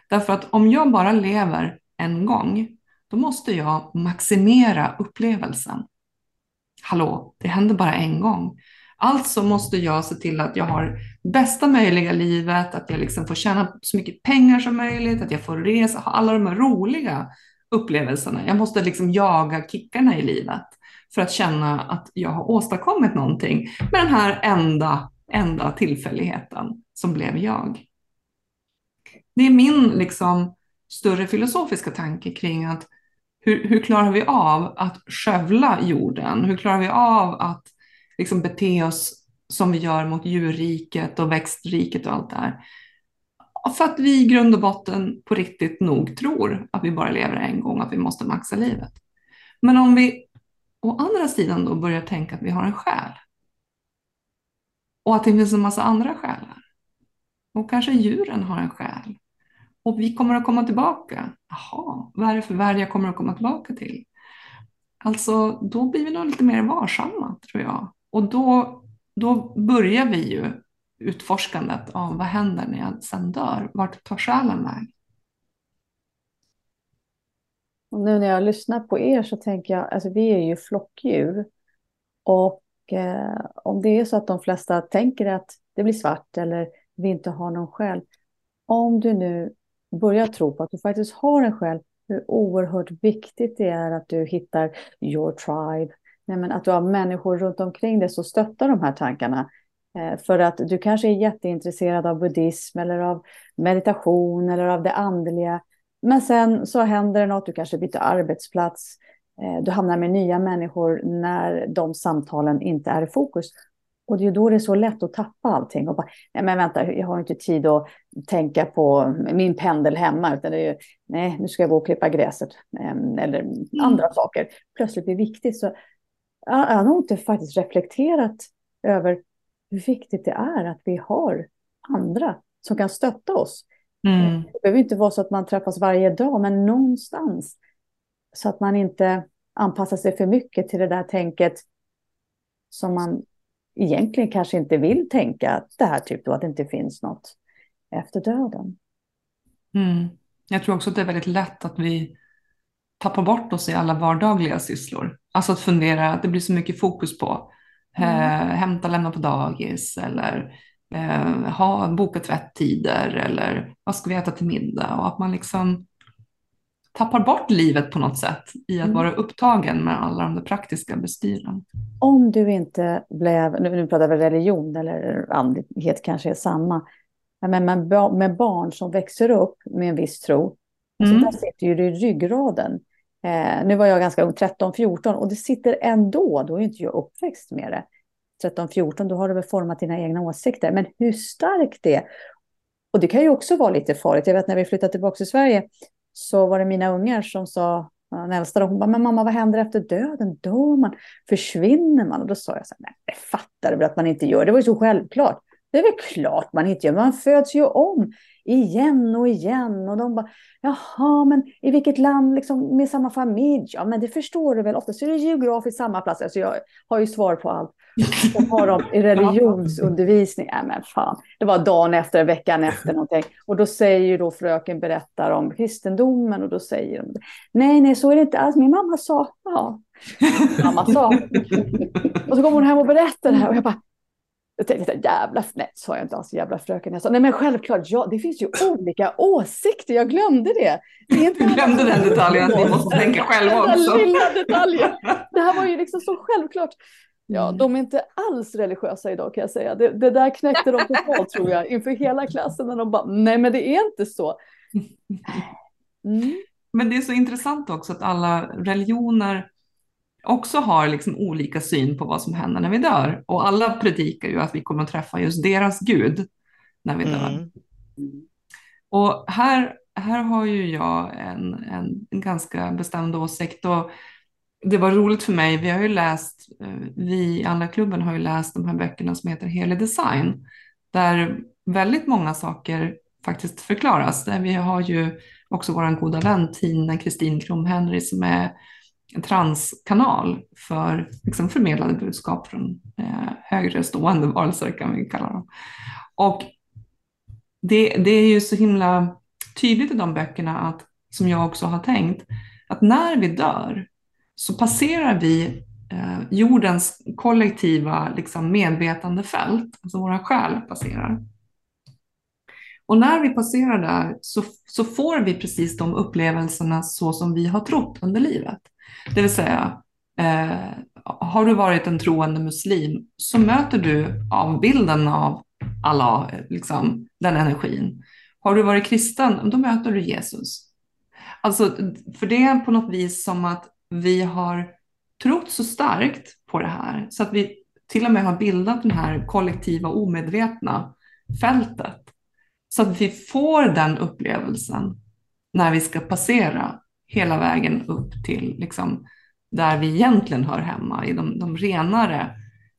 Därför att om jag bara lever en gång, då måste jag maximera upplevelsen. Hallå, det händer bara en gång. Alltså måste jag se till att jag har bästa möjliga livet, att jag liksom får tjäna så mycket pengar som möjligt, att jag får resa, ha alla de här roliga upplevelserna. Jag måste liksom jaga kickarna i livet för att känna att jag har åstadkommit någonting med den här enda, enda tillfälligheten som blev jag. Det är min liksom, större filosofiska tanke kring att hur, hur klarar vi av att skövla jorden? Hur klarar vi av att liksom, bete oss som vi gör mot djurriket och växtriket och allt det här? För att vi i grund och botten på riktigt nog tror att vi bara lever en gång, att vi måste maxa livet. Men om vi å andra sidan då börjar tänka att vi har en själ. Och att det finns en massa andra själar. Och kanske djuren har en själ. Och vi kommer att komma tillbaka. Jaha, vad är det för värld jag kommer att komma tillbaka till? Alltså, då blir vi nog lite mer varsamma, tror jag. Och då, då börjar vi ju utforskandet av vad händer när jag sen dör? Vart tar själen väg? Och nu när jag lyssnar på er så tänker jag, alltså vi är ju flockdjur. Och eh, om det är så att de flesta tänker att det blir svart eller vi inte har någon själ. Om du nu börjar tro på att du faktiskt har en själ, hur oerhört viktigt det är att du hittar your tribe. Nej, men att du har människor runt omkring dig som stöttar de här tankarna. Eh, för att du kanske är jätteintresserad av buddhism eller av meditation eller av det andliga. Men sen så händer det något, du kanske byter arbetsplats, eh, du hamnar med nya människor när de samtalen inte är i fokus. Och det är då det är så lätt att tappa allting. Och bara, nej men vänta, jag har inte tid att tänka på min pendel hemma. Utan det är nej, nu ska jag gå och klippa gräset. Ehm, eller mm. andra saker. Plötsligt blir det viktigt. Så jag har inte faktiskt reflekterat över hur viktigt det är att vi har andra som kan stötta oss. Mm. Det behöver inte vara så att man träffas varje dag, men någonstans. Så att man inte anpassar sig för mycket till det där tänket som man egentligen kanske inte vill tänka. Det här typ då, att det inte finns något efter döden. Mm. Jag tror också att det är väldigt lätt att vi tappar bort oss i alla vardagliga sysslor. Alltså att fundera, att det blir så mycket fokus på eh, hämta, lämna på dagis eller eh, ha boka tvätttider eller vad ska vi äta till middag och att man liksom tappar bort livet på något sätt i att Mm. vara upptagen med alla de där praktiska bestyren. Om du inte blev, nu, pratar vi religion eller andlighet kanske är samma, men med, med barn som växer upp med en viss tro, alltså Mm. där sitter ju det i ryggraden. Eh, nu var jag ganska ung, 13-14, och det sitter ändå, då är inte jag uppväxt med det. 13-14, då har du väl format dina egna åsikter, men hur starkt det är. Och det kan ju också vara lite farligt. Jag vet när vi flyttade tillbaka till Sverige så var det mina ungar som sa, den äldsta, då, hon bara, men mamma vad händer efter döden? Dör man? Försvinner man? Och då sa jag så här, nej det fattar du väl att man inte gör. Det var ju så självklart. Det är väl klart man inte gör. Man föds ju om igen och igen. Och de bara, jaha, men i vilket land liksom, med samma familj? Ja, men det förstår du väl. Oftast är det geografiskt samma plats. Alltså jag har ju svar på allt. Och har de [LAUGHS] i religionsundervisning. Nej, men fan. Det var dagen efter, veckan efter någonting. Och då säger ju då fröken berättar om kristendomen och då säger de nej, nej, så är det inte alls. Min mamma sa, ja, mamma sa. Och så kommer hon hem och berättar det här och jag bara, jag tänkte, jävla, nej, sa jag inte alls jävla fröken. Jag sa, nej men självklart, ja, det finns ju olika åsikter, jag glömde det. det är inte Du glömde den detaljen att vi måste tänka själva Den också. lilla detaljen. Det här var ju liksom så självklart. Ja, Mm. de är inte alls religiösa idag kan jag säga. Det, det där knäckte de totalt tror jag inför hela klassen när de bara, nej men det är inte så. [LAUGHS] Mm. Men det är så intressant också att alla religioner också har liksom olika syn på vad som händer när vi dör. Och alla predikar ju att vi kommer att träffa just deras Gud när vi dör. Mm. Och här, här har ju jag en, en, en ganska bestämd åsikt. Och det var roligt för mig, vi har ju läst, eh, vi i andra klubben har ju läst de här böckerna som heter Helig design, där väldigt många saker faktiskt förklaras. Där vi har ju också vår goda vän Tina Kristin Krom-Henry som är en transkanal för liksom, förmedlade budskap från eh, högre stående [LAUGHS] varelser kan vi kalla dem. Och det, det är ju så himla tydligt i de böckerna att, som jag också har tänkt, att när vi dör så passerar vi eh, jordens kollektiva liksom, medvetandefält, alltså våra själ passerar. Och när vi passerar där så, så får vi precis de upplevelserna så som vi har trott under livet. Det vill säga, eh, har du varit en troende muslim så möter du av bilden av Allah, liksom, den energin. Har du varit kristen, då möter du Jesus. Alltså, för det är på något vis som att vi har trott så starkt på det här så att vi till och med har bildat det här kollektiva omedvetna fältet. Så att vi får den upplevelsen när vi ska passera hela vägen upp till liksom, där vi egentligen hör hemma, i de, de renare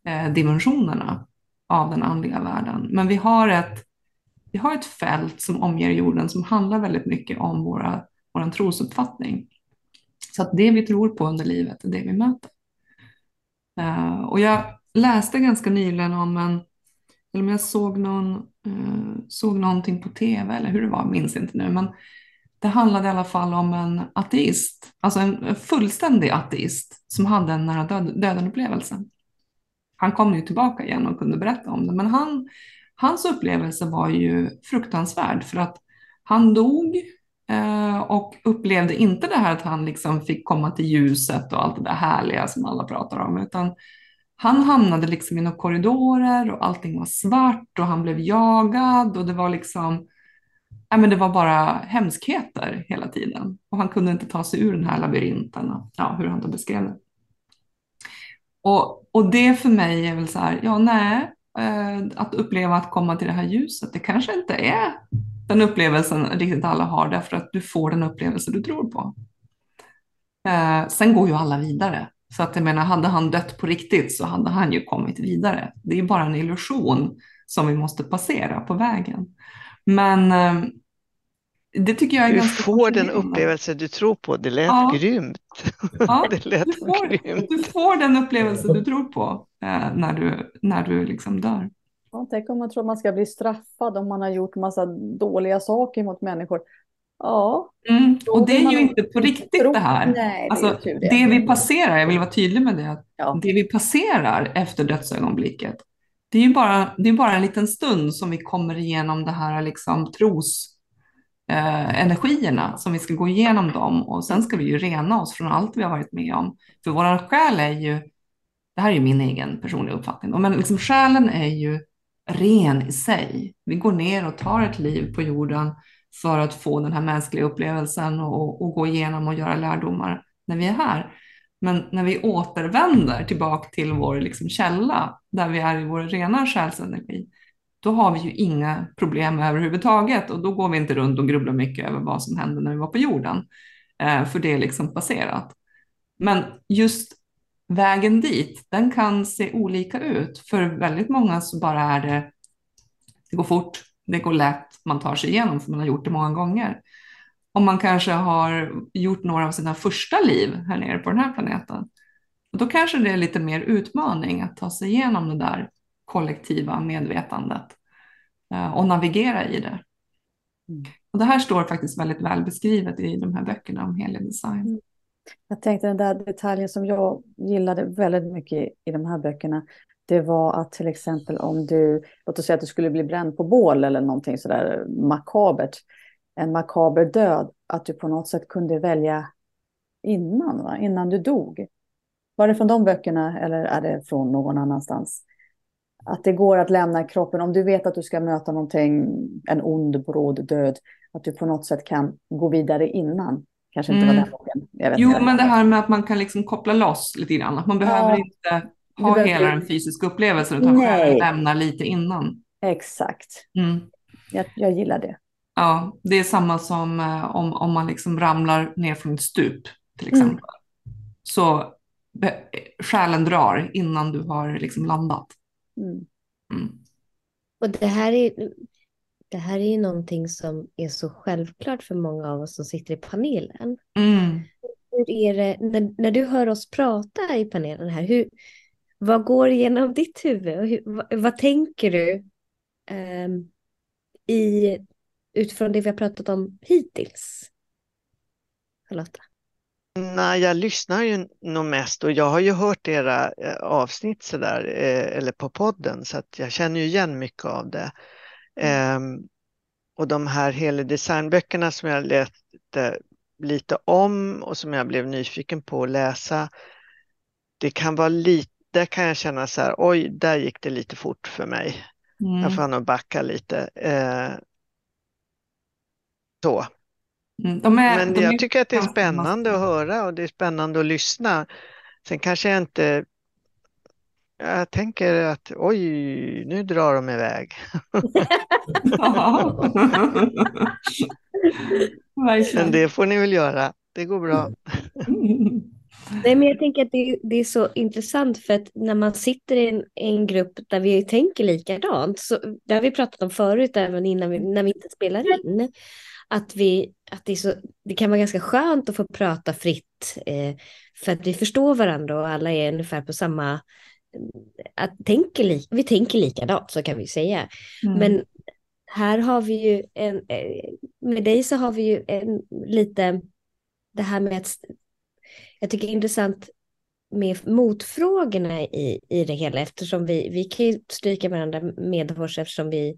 eh, dimensionerna av den andliga världen. Men vi har, ett, vi har ett fält som omger jorden som handlar väldigt mycket om våra, vår trosuppfattning. Så att det vi tror på under livet är det vi möter. Uh, och jag läste ganska nyligen om en, eller om jag såg, någon, uh, såg någonting på tv eller hur det var, minns inte nu, men det handlade i alla fall om en ateist, alltså en fullständig ateist som hade en nära död, döden-upplevelse. Han kom ju tillbaka igen och kunde berätta om det, men han, hans upplevelse var ju fruktansvärd för att han dog eh, och upplevde inte det här att han liksom fick komma till ljuset och allt det där härliga som alla pratar om, utan han hamnade liksom i några korridorer och allting var svart och han blev jagad och det var liksom Ja, men det var bara hemskheter hela tiden och han kunde inte ta sig ur den här labyrinten, ja, hur han då beskrev det. Och, och det för mig är väl så här, ja nej, eh, att uppleva att komma till det här ljuset, det kanske inte är den upplevelsen riktigt alla har därför att du får den upplevelse du tror på. Eh, sen går ju alla vidare Så att jag menar, hade han dött på riktigt så hade han ju kommit vidare. Det är bara en illusion som vi måste passera på vägen. Men eh, det tycker jag är du ganska får den upplevelse du tror på. Det lät Ja. grymt. Ja, [LAUGHS] det lät du, får, grymt. du får den upplevelse du tror på eh, när du, när du liksom dör. Ja, tänk om man tror man ska bli straffad om man har gjort massa dåliga saker mot människor. Ja, Mm. Och det är ju inte på riktigt tro- det här. Nej, det Alltså, det det. vi passerar, jag vill vara tydlig med det, att Ja. det vi passerar efter dödsögonblicket, det är ju bara, det är bara en liten stund som vi kommer igenom det här liksom tros eh, energierna som vi ska gå igenom dem och sen ska vi ju rena oss från allt vi har varit med om. För våran själ är ju, det här är ju min egen personliga uppfattning, men liksom själen är ju ren i sig. Vi går ner och tar ett liv på jorden för att få den här mänskliga upplevelsen och, och gå igenom och göra lärdomar när vi är här. Men när vi återvänder tillbaka till vår liksom källa, där vi är i vår rena själsenergi, då har vi ju inga problem överhuvudtaget och då går vi inte runt och grubblar mycket över vad som hände när vi var på jorden. Eh, för det är liksom passerat. Men just vägen dit, den kan se olika ut. För väldigt många så bara är det, det går fort, det går lätt, man tar sig igenom för man har gjort det många gånger. Om man kanske har gjort några av sina första liv här nere på den här planeten, då kanske det är lite mer utmaning att ta sig igenom det där kollektiva medvetandet eh, och navigera i det. Mm. Och det här står faktiskt väldigt väl beskrivet i de här böckerna om helig design. Jag tänkte den där detaljen som jag gillade väldigt mycket i de här böckerna. Det var att till exempel om du, låt oss säga att du skulle bli bränd på bål eller någonting sådär makabert. En makaber död, att du på något sätt kunde välja innan, va? innan du dog. Var det från de böckerna eller är det från någon annanstans? Att det går att lämna kroppen, om du vet att du ska möta någonting, en ond, bråd död, att du på något sätt kan gå vidare innan. Kanske inte Mm. var den vet Jo, inte. men det här med att man kan liksom koppla loss lite grann. Att man behöver Ja. inte ha behöver- hela den fysiska upplevelsen utan Nej. själen lämnar lite innan. Exakt. Mm. Jag, jag gillar det. Ja, det är samma som eh, om, om man liksom ramlar ner från ett stup till Mm. exempel. Så be- själen drar innan du har liksom landat. Mm. Mm. Och det här är, det här är ju någonting som är så självklart för många av oss som sitter i panelen. Mm. Hur är det, när, när du hör oss prata i panelen här, hur, vad går igenom [LAUGHS] ditt huvud? Och hur, vad, vad tänker du ehm, i, utifrån det vi har pratat om hittills? Charlotta? Nej, jag lyssnar ju nog mest och jag har ju hört era eh, avsnitt sådär, eh, eller på podden, så att jag känner ju igen mycket av det. Ehm, och de här hela designböckerna som jag läste lite om och som jag blev nyfiken på att läsa, det kan vara lite, där kan jag känna så här, oj, där gick det lite fort för mig. Jag Mm. får nog backa lite. Eh, så. Mm. De är, Men de är jag tycker att det är spännande att höra och det är spännande att lyssna. Sen kanske jag inte... Jag tänker att oj, nu drar de iväg. [LAUGHS] Men det får ni väl göra. Det går bra. [LAUGHS] Nej, men jag tänker att det, det är så intressant för att när man sitter i en, en grupp där vi tänker likadant, så, det har vi pratat om förut även innan vi, när vi inte spelar in, att, vi, att det, så, det kan vara ganska skönt att få prata fritt eh, för att vi förstår varandra och alla är ungefär på samma, att tänker li, vi tänker likadant så kan vi säga. Mm. Men här har vi ju en, eh, med dig så har vi ju en lite, det här med att, jag tycker det är intressant med motfrågorna i, i det hela eftersom vi, vi kan ju stryka varandra medhårs eftersom vi,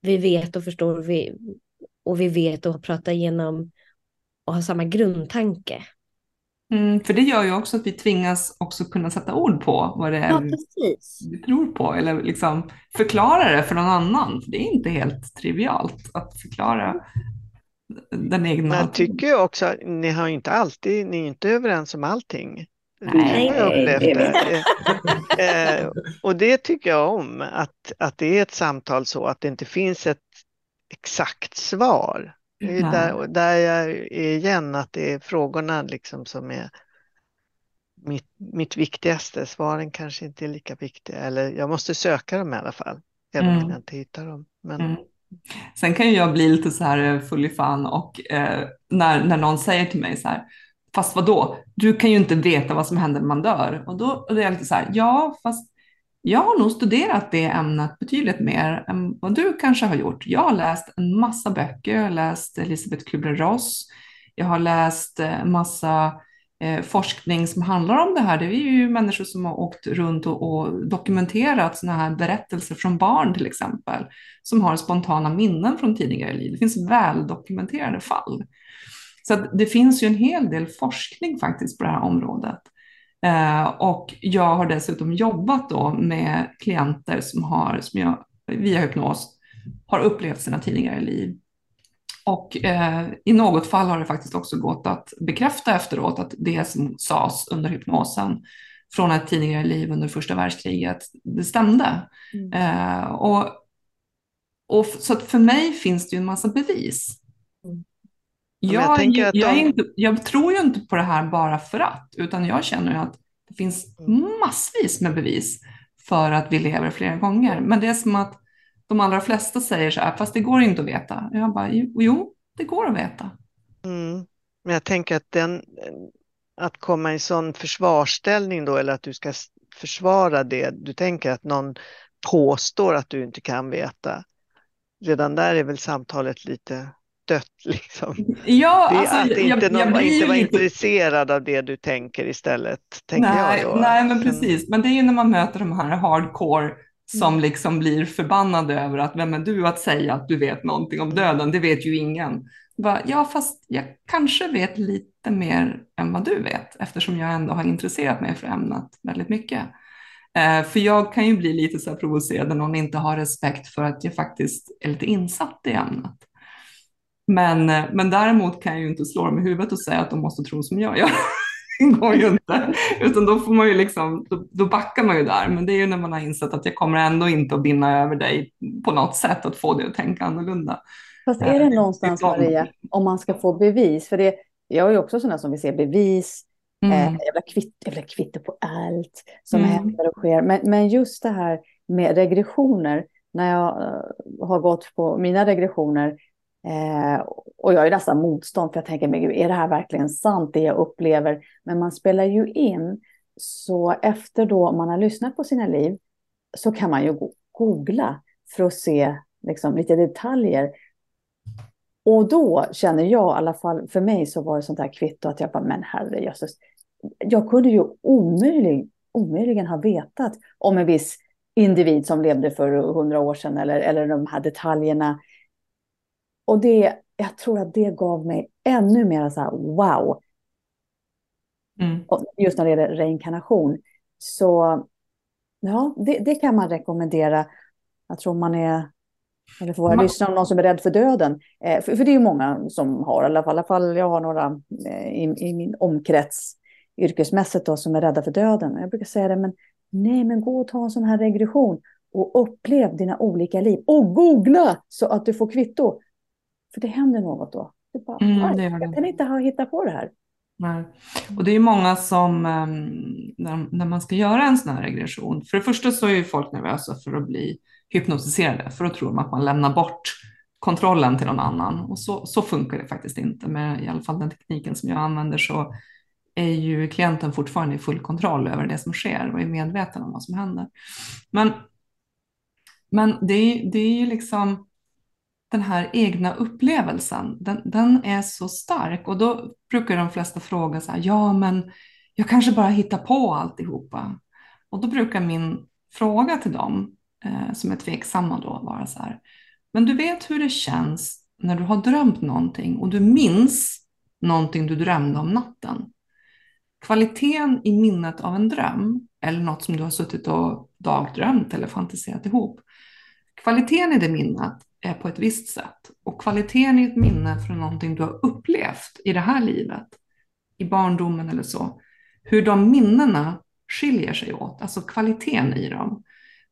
vi vet och förstår vi, och vi vet och pratar igenom och har samma grundtanke. Mm, för det gör ju också att vi tvingas också kunna sätta ord på vad det är Ja, vi, precis. vi tror på eller liksom förklara det för någon annan. För det är inte helt trivialt att förklara den egna. Men jag tycker ju också att ni har inte alltid, ni är inte överens om allting. Nej, det är det. Eh, eh, Och det tycker jag om, att, att det är ett samtal så att det inte finns ett exakt svar. Det är där, där jag är igen, att det är frågorna liksom som är mitt, mitt viktigaste. Svaren kanske inte är lika viktiga. Eller jag måste söka dem i alla fall. Även Mm. om jag inte hittar dem. Men Mm. Sen kan ju jag bli lite så här eh, full i fan och eh, när, när någon säger till mig så här, fast vad då? Du kan ju inte veta vad som händer när man dör. Och då och då är jag lite så här, ja, fast jag har nog studerat det ämnet betydligt mer än vad du kanske har gjort. Jag har läst en massa böcker, jag har läst Elisabeth Kübler-Ross, jag har läst en massa eh, forskning som handlar om det här. Det är ju människor som har åkt runt och, och dokumenterat sådana här berättelser från barn till exempel, som har spontana minnen från tidigare liv. Det finns väldokumenterade fall. Så att det finns ju en hel del forskning faktiskt på det här området. Eh, och jag har dessutom jobbat då med klienter som har, som jag via hypnos, har upplevt sina tidigare liv. Och eh, i något fall har det faktiskt också gått att bekräfta efteråt att det som sades under hypnosen från ett tidigare liv under första världskriget, det stämde. Mm. Eh, och, och så att för mig finns det ju en massa bevis. Jag Jag, tänker jag, de- inte, jag tror ju inte på det här bara för att, utan jag känner ju att det finns Mm. massvis med bevis för att vi lever flera gånger. Men det är som att de allra flesta säger så här, fast det går inte att veta. Jag bara, jo, det går att veta. Mm. Men jag tänker att den, att komma i sån försvarsställning då, eller att du ska försvara det, du tänker att någon påstår att du inte kan veta. Redan där är väl samtalet lite dött liksom. Ja, Det alltså, att jag- inte, jag någon, blir inte ju vara lite- intresserad av det du tänker istället, tänker nej, jag då. Nej, men Sen- precis. Men det är ju när man möter de här hardcore som Mm. liksom blir förbannade över att vem är du att säga att du vet någonting om döden? Det vet ju ingen. Bara, ja, fast jag kanske vet lite mer än vad du vet eftersom jag ändå har intresserat mig för ämnet väldigt mycket. Eh, för jag kan ju bli lite så här provocerad när någon inte har respekt för att jag faktiskt är lite insatt i ämnet. Men, eh, men däremot kan jag ju inte slå dem i huvudet och säga att de måste tro som jag gör. [LAUGHS] Det går ju inte. Utan då får man ju liksom, då, då backar man ju där. Men det är ju när man har insett att jag kommer ändå inte att vinna över dig på något sätt att få dig att tänka annorlunda. Fast är det Eh, någonstans, Maria, om man ska få bevis, för det, jag är ju också sådana som vill se bevis, Mm. eh, jag, vill ha kvitt, ha kvitto på allt som Mm. händer och sker. Men, men just det här med regressioner, när jag eh, har gått på mina regressioner, eh, och jag är nästan motstånd, för jag tänker, men gud, är det här verkligen sant, det jag upplever? Men man spelar ju in, så efter då man har lyssnat på sina liv, så kan man ju googla för att se liksom, lite detaljer. Och då känner jag, i alla fall för mig, så var det sånt här kvitto att jag bara, men herrejösses. Jag kunde ju omöjlig, omöjligen ha vetat om en viss individ som levde för hundra år sedan eller, eller de här detaljerna. Och det, jag tror att det gav mig ännu mer så här, wow, Mm. just när det gäller reinkarnation. Så ja, det, det kan man rekommendera. Jag tror man är, eller får våra Man- lyssnare, någon som är rädd för döden. Eh, för, för det är ju många som har, i alla fall, i alla fall jag har några eh, i, i min omkrets yrkesmässigt då, som är rädda för döden. Jag brukar säga det, men nej, men gå och ta en sån här regression och upplev dina olika liv. Och googla så att du får kvitto. För det händer något då. Det bara, Mm, "Aj, det jag kan inte ha hittat på det här. Nej. Och det är ju många som, ehm, när, man ska göra en sån här regression, för det första så är ju folk nervösa för att bli hypnotiserade, för då tror de att man lämnar bort kontrollen till någon annan. Och så, så funkar det faktiskt inte. Med i alla fall den tekniken som jag använder så är ju klienten fortfarande i full kontroll över det som sker och är medveten om vad som händer. Men, men det, är- det är ju liksom den här egna upplevelsen, den, den är så stark och då brukar de flesta fråga så här, ja men jag kanske bara hittar på alltihopa. Och då brukar min fråga till dem eh, som är tveksamma då vara så här, men du vet hur det känns när du har drömt någonting och du minns någonting du drömde om natten. Kvaliteten i minnet av en dröm eller något som du har suttit och dagdrömt eller fantiserat ihop. Kvaliteten i det minnet Eh, på ett visst sätt och kvaliteten i ett minne från någonting du har upplevt i det här livet, i barndomen eller så, hur de minnena skiljer sig åt, alltså kvaliteten i dem,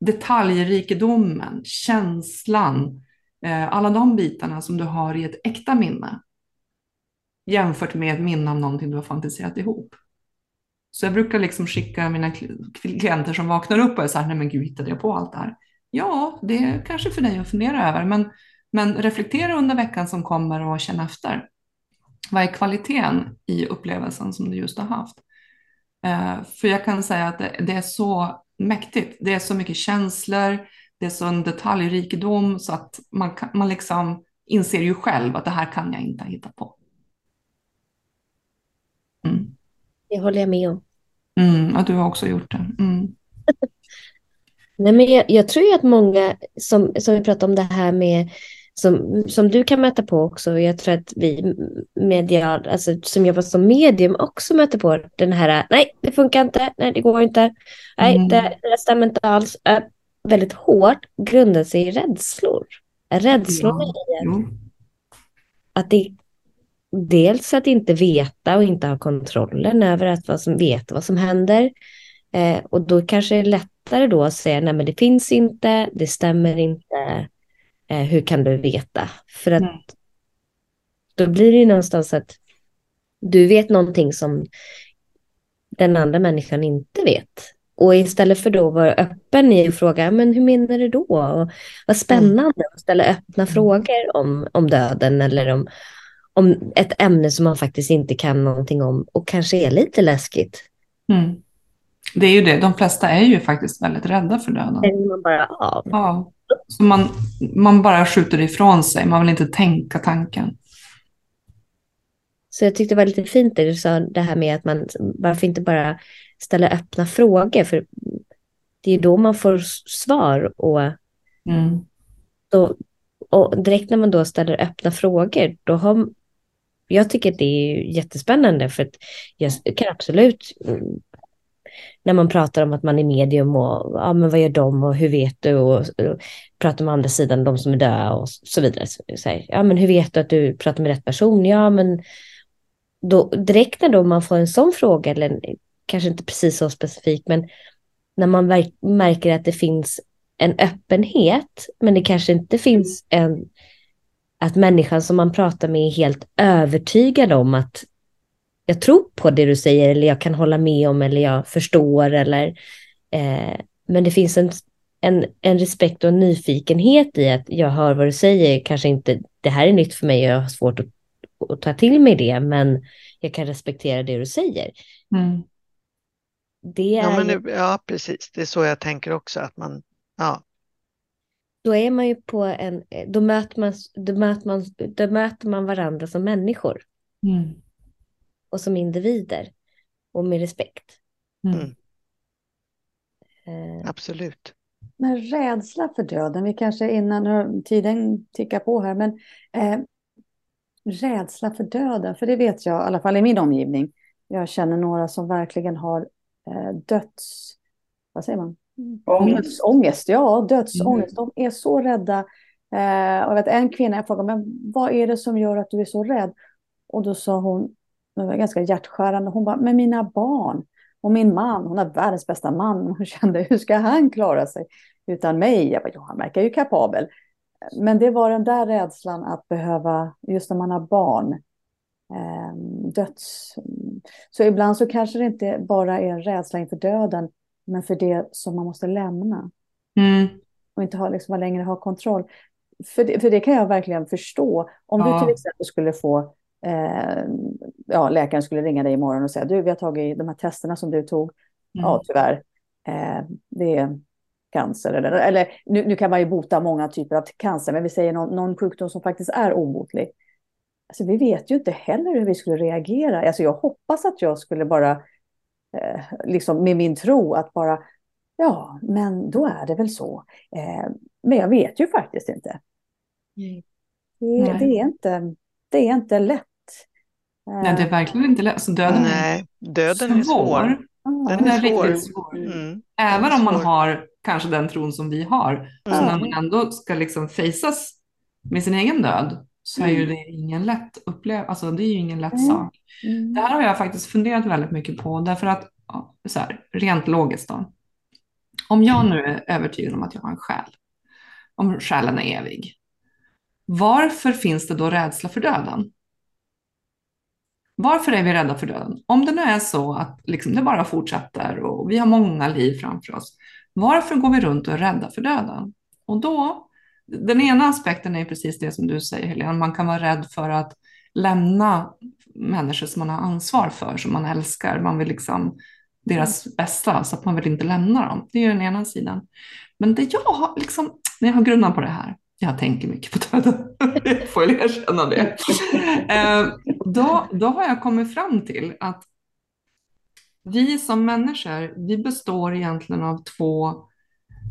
detaljrikedomen, känslan, eh, alla de bitarna som du har i ett äkta minne jämfört med ett minne av någonting du har fantiserat ihop. Så jag brukar liksom skicka mina klienter som vaknar upp och är så här, nej men gud, hittade jag på allt det här? Ja, det är kanske för dig att fundera över, men, men reflektera under veckan som kommer och känna efter. Vad är kvaliteten i upplevelsen som du just har haft? Uh, för jag kan säga att det, är så mäktigt. Det är så mycket känslor, det är så en detaljrikedom så att man, man liksom inser ju själv att det här kan jag inte hitta på. Mm. Det håller jag med om. Mm, att du har också gjort det. Mm. [LAUGHS] Nej, men jag, jag, tror ju att många, som, som vi pratade om det här med, som, som du kan möta på också, jag tror att vi medial, alltså som jobbar som medium också möter på den här, nej det funkar inte, nej det går inte, nej mm. det, det stämmer inte alls, äh, väldigt hårt grundar sig i rädslor. Rädslorna ja. i att det dels att inte veta och inte ha kontrollen över att vad som veta vad som händer. Eh, och då kanske det är lättare då att säga, nej men det finns inte, det stämmer inte, eh, hur kan du veta? För att mm. då blir det ju någonstans att du vet någonting som den andra människan inte vet. Och istället för då att vara öppen i att fråga, men hur menar du då? Och vad spännande att ställa öppna mm. frågor om, om döden eller om, om ett ämne som man faktiskt inte kan någonting om och kanske är lite läskigt. Mm. Det är ju det, de flesta är ju faktiskt väldigt rädda för döden. Man bara av. Ja. Så man, man bara skjuter ifrån sig, man vill inte tänka tanken. Så jag tyckte det var lite fint det du sa, det här med att man, varför inte bara ställa öppna frågor, för det är då man får svar och, mm. då, och direkt när man då ställer öppna frågor, då har jag tycker att det är jättespännande för att jag kan absolut när man pratar om att man är medium och ja, men vad gör de och hur vet du och, och pratar med andra sidan, de som är döda och så vidare. Så, så här, ja, men hur vet du att du pratar med rätt person? Ja, men då, direkt när då man får en sån fråga, eller kanske inte precis så specifik, men när man märker att det finns en öppenhet, men det kanske inte finns en att människan som man pratar med är helt övertygad om att jag tror på det du säger eller jag kan hålla med om eller jag förstår eller eh, men det finns en, en, en respekt och en nyfikenhet i att jag hör vad du säger, kanske inte det här är nytt för mig och jag har svårt att, att ta till mig det men jag kan respektera det du säger. Mm. Det är ja, men, ja, precis, det är så jag tänker också att man, ja, då är man ju på en, då möter man, då möter man, då möter man varandra som människor. Mm. Och som individer. Och med respekt. Mm. mm. Eh. Absolut. Men rädsla för döden, vi kanske innan tiden tickar på här, men eh, rädsla för döden, för det vet jag, i alla fall i min omgivning. Jag känner några som verkligen har eh, döds... Vad säger man? Ångest. Dödsångest, ja, dödsångest. Mm. De är så rädda. Eh, och jag vet, en kvinna jag frågade, men vad är det som gör att du är så rädd? Och då sa hon, det var ganska hjärtskärande, hon bara, med mina barn och min man, hon har världens bästa man. Hon [LAUGHS] kände, hur ska han klara sig utan mig? Jag bara, ja, han verkar ju kapabel. Men det var den där rädslan att behöva, just när man har barn, eh, döds... Så ibland så kanske det inte bara är en rädsla inför döden, men för det som man måste lämna. Mm. Och inte ha, liksom, längre ha kontroll. För det, för det kan jag verkligen förstå. Om ja. du till exempel skulle få, eh, ja, läkaren skulle ringa dig imorgon och säga, du, vi har tagit de här testerna som du tog. Mm. Ja, tyvärr, eh, det är cancer. Eller, eller nu, nu, kan man ju bota många typer av cancer, men vi säger någon, någon sjukdom som faktiskt är obotlig. Alltså, vi vet ju inte heller hur vi skulle reagera. Alltså, jag hoppas att jag skulle bara eh, liksom med min tro att bara, ja, men då är det väl så. Eh, men jag vet ju faktiskt inte. Mm. Det, det, är inte det är inte lätt. Nej, det är verkligen inte lätt. Alltså döden Nej, döden är svår. Den är, är svår. svår. Mm. Även om man har kanske den tron som vi har, mm. så när man ändå ska liksom fejsas med sin egen död, så är ju mm. det ingen lätt upplevelse, alltså det är ju ingen lätt mm. sak. Mm. Det här har jag faktiskt funderat väldigt mycket på, därför att så här, rent logiskt då. Om jag nu är övertygad om att jag har en själ, om själen är evig, varför finns det då rädsla för döden? Varför är vi rädda för döden? Om det nu är så att liksom det bara fortsätter och vi har många liv framför oss, varför går vi runt och är rädda för döden? Och då, den ena aspekten är precis det som du säger Helena, man kan vara rädd för att lämna människor som man har ansvar för, som man älskar. Man vill liksom deras bästa, så att man vill inte lämna dem. Det är den ena sidan. Men det jag har, liksom, när jag har grunnat på det här, jag tänker mycket på döden, jag [LAUGHS] får jag erkänna det. Eh, då, då har jag kommit fram till att vi som människor, vi består egentligen av två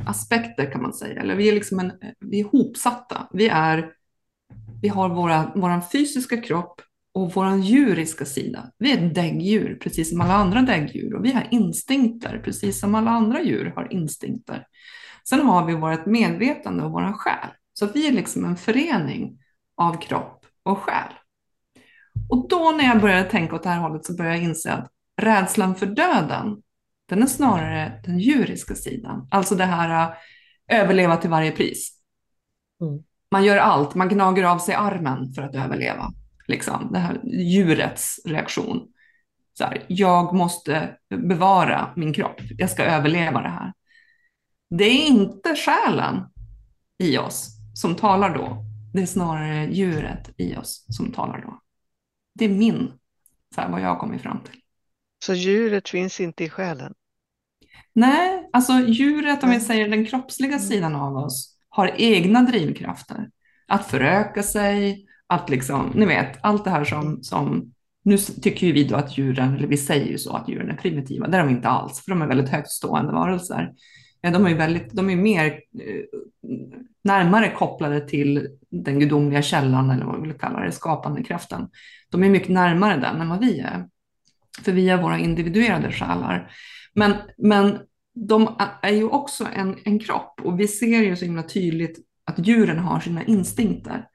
aspekter kan man säga. Eller vi är, liksom en, vi är hopsatta. Vi, är, vi har våra, vår fysiska kropp och vår djuriska sida. Vi är ett däggdjur, precis som alla andra däggdjur. Och vi har instinkter, precis som alla andra djur har instinkter. Sen har vi vårt medvetande och vår själ. Så vi är liksom en förening av kropp och själ. Och då när jag började tänka åt det här hållet så började jag inse att rädslan för döden, den är snarare den djuriska sidan. Alltså det här uh, överleva till varje pris. Mm. Man gör allt, man gnager av sig armen för att överleva. Liksom, det här djurets reaktion. Så här, jag måste bevara min kropp, jag ska överleva det här. Det är inte själen i oss som talar då. Det är snarare djuret i oss som talar då. Det är min, så här, vad jag har kommit fram till. Så djuret finns inte i själen? Nej, alltså djuret, om vi säger den kroppsliga sidan av oss, har egna drivkrafter. Att föröka sig, att liksom, ni vet, allt det här som, som nu tycker ju vi då att djuren, eller vi säger ju så att djuren är primitiva, det är de inte alls, för de är väldigt högtstående varelser. De är väldigt, de är mer eh, närmare kopplade till den gudomliga källan, eller vad vi vill kalla det, skapande kraften. De är mycket närmare den än vad vi är. För vi är våra individuerade själar. Men, men de är ju också en, en kropp och vi ser ju så himla tydligt att djuren har sina instinkter.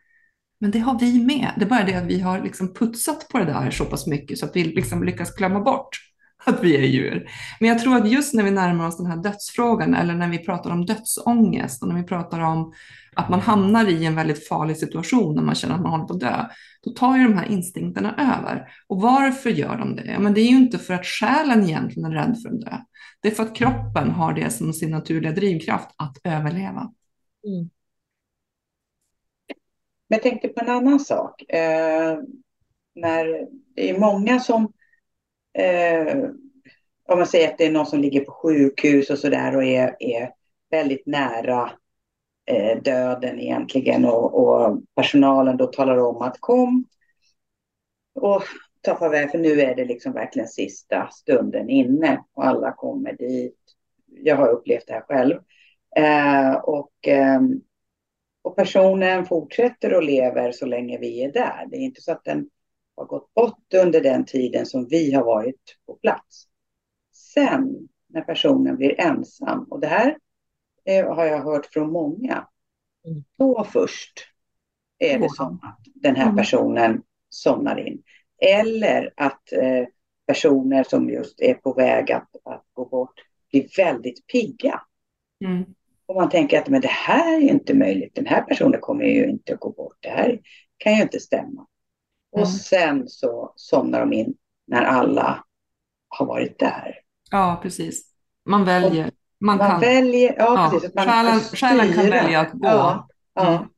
Men det har vi med. Det är bara det att vi har liksom putsat på det där så pass mycket så att vi liksom lyckas glömma bort [LAUGHS] att vi är djur. Men jag tror att just när vi närmar oss den här dödsfrågan eller när vi pratar om dödsångest och när vi pratar om att man hamnar i en väldigt farlig situation när man känner att man håller på att dö, då tar ju de här instinkterna över. Och varför gör de det? Ja, men det är ju inte för att själen egentligen är rädd för att dö. Det är för att kroppen har det som sin naturliga drivkraft att överleva. Mm. Men jag tänkte på en annan sak. Eh, när det är många som, eh, om man säger att det är någon som ligger på sjukhus och sådär och är, är väldigt nära eh, döden egentligen och, och, personalen då talar om att kom och ta farväl för nu är det liksom verkligen sista stunden inne och alla kommer dit. Jag har upplevt det här själv. Eh, och eh, och personen fortsätter och lever så länge vi är där. Det är inte så att den har gått bort under den tiden som vi har varit på plats. Sen när personen blir ensam, och det här eh, har jag hört från många, mm. då först är det som att den här mm. personen somnar in. Eller att eh, personer som just är på väg att, att gå bort blir väldigt pigga. Mm. Och man tänker att men det här är inte möjligt. Den här personen kommer ju inte att gå bort. Det här kan ju inte stämma. Och mm. sen så somnar de in när alla har varit där. Ja, precis. Man väljer. Man, man kan, väljer, ja, ja precis. Man själen, själen kan välja att gå. Ja, ja. Mm.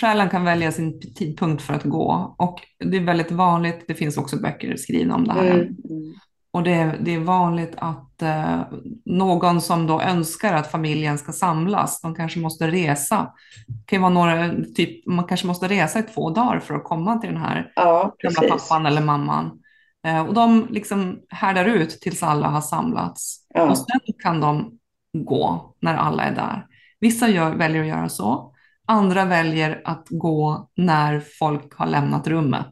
Själen kan välja sin tidpunkt för att gå. Och det är väldigt vanligt, det finns också böcker skrivna om det här. Mm. mm. Och det, det är vanligt att eh, någon som då önskar att familjen ska samlas, de kanske måste resa. Kan vara några, typ, man kanske måste resa i två dagar för att komma till den här ja, pappan eller mamman. Eh, och de liksom härdar ut tills alla har samlats. Ja. Och sen kan de gå när alla är där. Vissa gör, väljer att göra så. Andra väljer att gå när folk har lämnat rummet.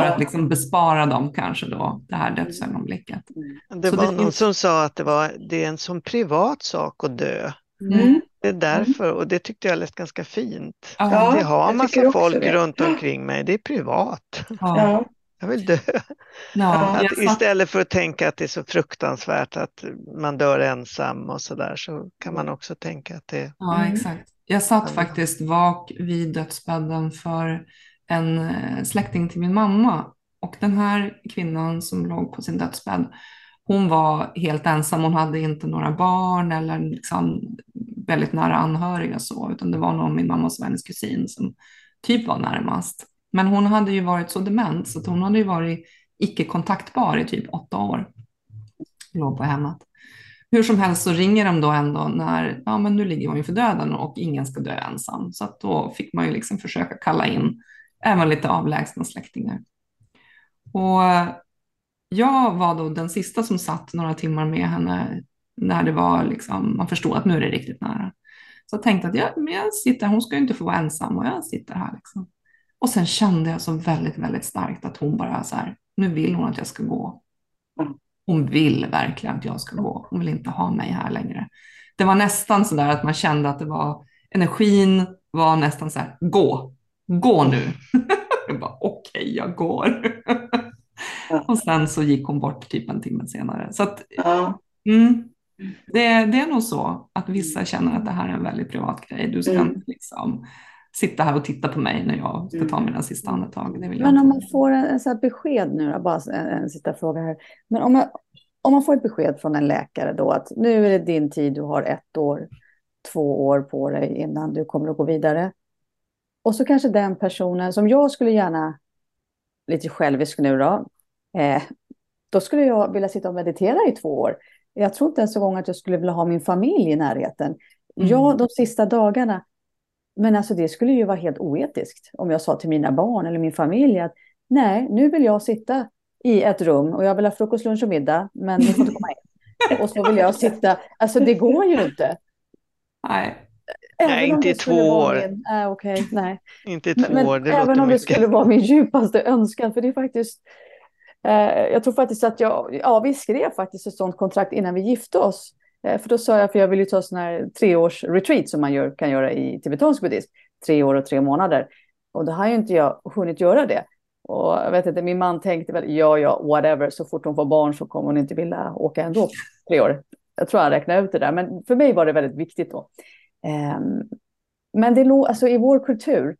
För att liksom bespara dem kanske då det här dödsögonblicket. Mm. Det så var det någon finns... som sa att det, var, det är en sån privat sak att dö. Mm. Det är därför, och det tyckte jag lät ganska fint. Ja, det har massa folk det. runt omkring mig, det är privat. Ja. Jag vill dö. Ja, att istället för att tänka att det är så fruktansvärt att man dör ensam och så där så kan man också tänka att det... Ja, exakt. Jag satt faktiskt vak vid dödsbädden för en eh, släkting till min mamma Och den här kvinnan som låg på sin dödsbädd, hon var helt ensam. Hon hade inte några barn eller liksom väldigt nära anhöriga så, utan det var nog min mammas och hennes kusin som typ var närmast. Men hon hade ju varit så dement så att hon hade ju varit icke kontaktbar i typ åtta år. Låg på hemmet. Hur som helst så ringer de då ändå när, ja men nu ligger hon ju för döden och ingen ska dö ensam. Så att då fick man ju liksom försöka kalla in även lite avlägsna släktingar. Och jag var då den sista som satt några timmar med henne när det var liksom, man förstod att nu är det riktigt nära. Så jag tänkte att jag, jag sitter, hon ska ju inte få vara ensam och jag sitter här. Liksom. Och sen kände jag så väldigt, väldigt starkt att hon bara så här, nu vill hon att jag ska gå. Hon vill verkligen att jag ska gå. Hon vill inte ha mig här längre. Det var nästan så där att man kände att det var, energin var nästan så här, gå, gå nu. [LAUGHS] jag bara, okej, okay, jag går. [LAUGHS] och sen så gick hon bort typ en timme senare. Så att, mm, det, det, är nog så att vissa känner att det här är en väldigt privat grej. Du ska mm. inte liksom sitta här och titta på mig när jag ska ta mm. mina sista andetag. Det vill Men om man får en, en så besked nu, då, bara en, en sista fråga här. Men om man, om man får ett besked från en läkare då att nu är det din tid, du har ett år, två år på dig innan du kommer att gå vidare. Och så kanske den personen som jag skulle gärna, lite självisk nu då, eh, då skulle jag vilja sitta och meditera i två år. Jag tror inte ens en gång att jag skulle vilja ha min familj i närheten. Mm. Ja, de sista dagarna. Men alltså det skulle ju vara helt oetiskt om jag sa till mina barn eller min familj att nej, nu vill jag sitta i ett rum och jag vill ha frukost, lunch och middag, men ni får inte komma in. [LAUGHS] Och så vill jag sitta, alltså det går ju inte. Nej. Nej, inte i två år. Min, äh, okay, nej. [LAUGHS] Inte i två men, år, det Även om mycket. det skulle vara min djupaste önskan, för det är faktiskt, eh, jag tror faktiskt att jag, ja vi skrev faktiskt ett sådant kontrakt innan vi gifte oss. Eh, för då sa jag, för jag vill ju ta sån här treårs retreat som man gör, kan göra i tibetansk buddhism, tre år och tre månader. Och då har ju inte jag hunnit göra det. Och jag vet inte, min man tänkte väl, ja, ja, whatever, så fort hon får barn så kommer hon inte vilja åka ändå tre år. Jag tror han räknade ut det där, men för mig var det väldigt viktigt då. Um, men det låg, alltså i vår kultur,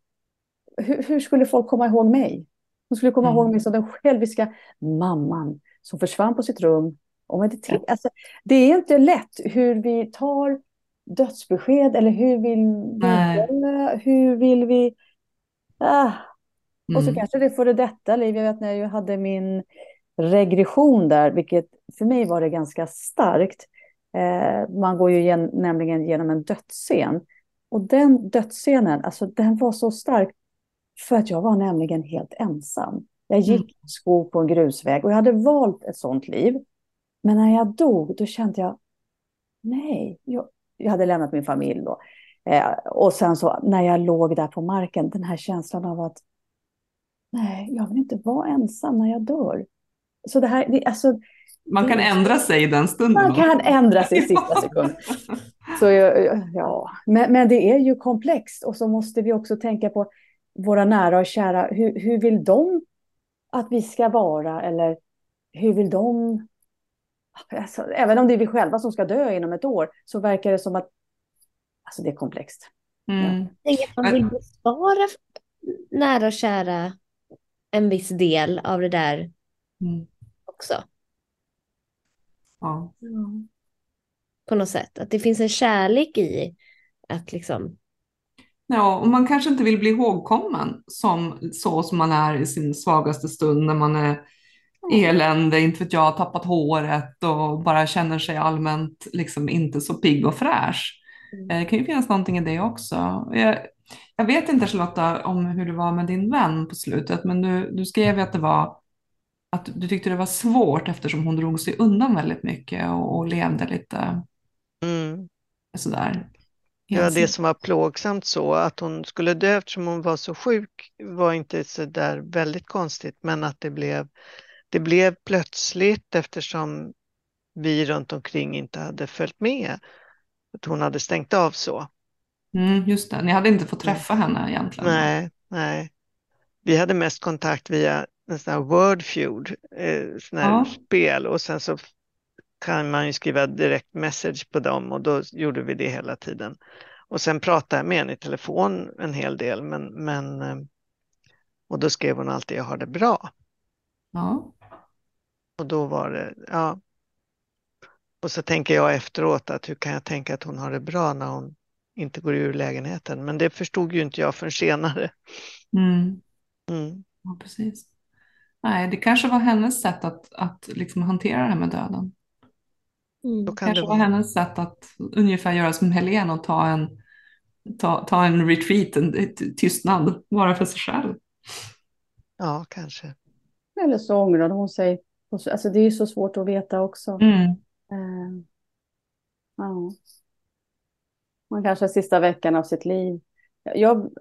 hur, hur, skulle folk komma ihåg mig? De skulle komma mm. ihåg mig som den själviska mamman som försvann på sitt rum. Och ja. alltså, det är inte lätt hur vi tar dödsbesked eller hur vill vi, hur vill vi... Ah, Mm. Och så mm. kanske det före detta liv. Jag vet när jag hade min regression där, vilket för mig var det ganska starkt. Eh, man går ju gen, nämligen genom en dödsscen. Och den dödsscenen, alltså den var så stark för att jag var nämligen helt ensam. Jag gick mm. skog på en grusväg och jag hade valt ett sånt liv. Men när jag dog, då kände jag, nej, jag, jag hade lämnat min familj då. Eh, och sen så när jag låg där på marken, den här känslan av att nej, jag vill inte vara ensam när jag dör. Så det här, det, alltså, man kan ändra sig i den stunden. Man kan ändra sig i sista [LAUGHS] sekunden. Så, ja. men, men det är ju komplext och så måste vi också tänka på våra nära och kära. Hur, hur vill de att vi ska vara eller hur vill de... Alltså, även om det är vi själva som ska dö inom ett år så verkar det som att alltså, det är komplext. Mm. Ja. Man vill bespara nära och kära en viss del av det där mm. också. Ja. På något sätt, att det finns en kärlek i att liksom Ja, och man kanske inte vill bli ihågkommen som så som man är i sin svagaste stund när man är elände, inte vet jag, tappat håret och bara känner sig allmänt liksom inte så pigg och fräsch. Mm. Det kan ju finnas någonting i det också. Jag, jag vet inte Charlotta om hur det var med din vän på slutet, men du, du skrev att det var att du tyckte det var svårt eftersom hon drog sig undan väldigt mycket och, och levde lite mm. sådär. Ja, det som var plågsamt så att hon skulle dö eftersom hon var så sjuk var inte så där väldigt konstigt, men att det blev, det blev plötsligt eftersom vi runt omkring inte hade följt med. Att hon hade stängt av så. Mm, just det, ni hade inte fått träffa henne egentligen. Nej, nej. Vi hade mest kontakt via en sån här Wordfeud, eh, sån här ja. spel och sen så kan man ju skriva direkt message på dem och då gjorde vi det hela tiden. Och sen pratade jag med henne i telefon en hel del men, men eh, och då skrev hon alltid jag har det bra. Ja. Och då var det, ja. Och så tänker jag efteråt att hur kan jag tänka att hon har det bra när hon inte går ur lägenheten? Men det förstod ju inte jag förrän senare. Mm. Mm. Ja, precis. Nej, det kanske var hennes sätt att, att liksom hantera det här med döden. Mm. Kan kanske det var hennes sätt att ungefär göra som Helene och ta en, ta, ta en retreat, en tystnad, vara för sig själv. Ja, kanske. Eller så ångrade hon sig. Alltså det är ju så svårt att veta också. Mm. Eh, ja. Man kanske sista veckan av sitt liv. Jag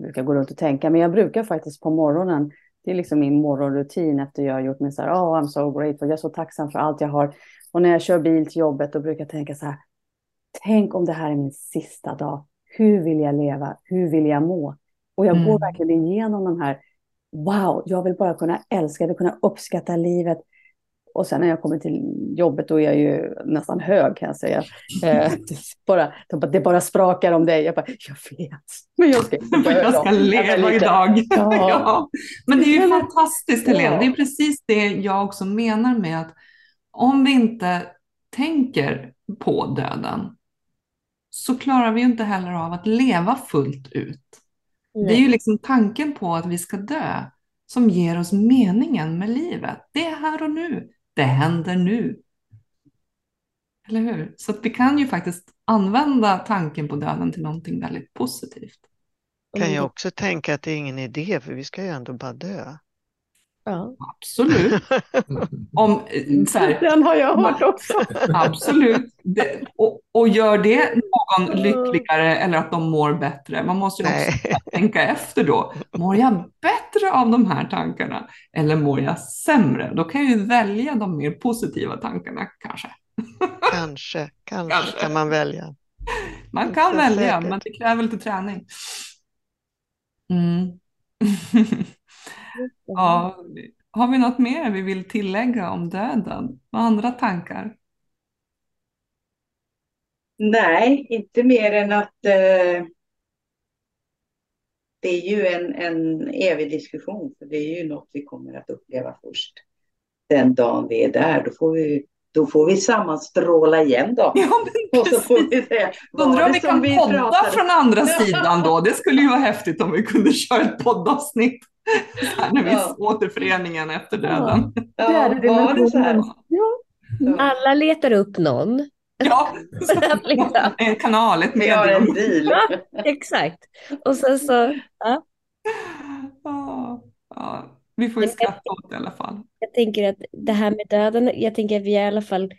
brukar gå runt och tänka, men jag brukar faktiskt på morgonen, det är liksom min morgonrutin efter jag har gjort min så här, oh I'm so grateful, jag är så tacksam för allt jag har. Och när jag kör bil till jobbet, då brukar jag tänka så här, tänk om det här är min sista dag. Hur vill jag leva? Hur vill jag må? Och jag går Mm. verkligen igenom de här, wow, jag vill bara kunna älska, jag vill kunna uppskatta livet. Och sen när jag kommer till jobbet då är jag ju nästan hög kan jag säga. Eh, [LAUGHS] bara, de bara, det bara sprakar om dig. Jag bara, jag vet. Men jag ska dö [LAUGHS] Jag ska leva idag. Ja. [LAUGHS] Ja. Men det är ju fantastiskt Helene. Ja. Det är precis det jag också menar med att om vi inte tänker på döden så klarar vi ju inte heller av att leva fullt ut. Det är ju liksom tanken på att vi ska dö som ger oss meningen med livet. Det är här och nu. Det händer nu. Eller hur? Så att vi kan ju faktiskt använda tanken på döden till någonting väldigt positivt. Kan Mm. jag också tänka att det är ingen idé för vi ska ju ändå bara dö. Ja. Absolut. [LAUGHS] Om, så här, Den har jag hört också. Absolut. Det, och, och gör det någon lyckligare eller att de mår bättre? Man måste ju också Nej. [LAUGHS] tänka efter då. Mår jag bättre av de här tankarna eller mår jag sämre? Då kan jag ju välja de mer positiva tankarna kanske. [LAUGHS] Kanske, kanske, Kanske. kan man välja. Man kan välja, säkert. men det kräver lite träning. Mm. Ja, har vi något mer vi vill tillägga om döden? Några andra tankar? Nej, inte mer än att eh, det är ju en, en evig diskussion, för det är ju något vi kommer att uppleva först. Den dagen vi är där, då får vi, då får vi sammanstråla igen då. Ja, men [LAUGHS] vi var Undrar om vi kan podda pratade? från andra [LAUGHS] sidan då. Det skulle ju vara häftigt om vi kunde köra ett poddavsnitt när vi Ja. återföreningen efter döden. Ja, Fjärde var det så här? Ja. Alla letar upp någon. Ja, [LAUGHS] Liksom. en kanal, ett Vi har en medium. deal. Exakt. Och sen så, ja, Ja, ja, vi får ju skratta åt det i alla fall. jag tänker att det här med döden, jag tänker att vi i alla fall,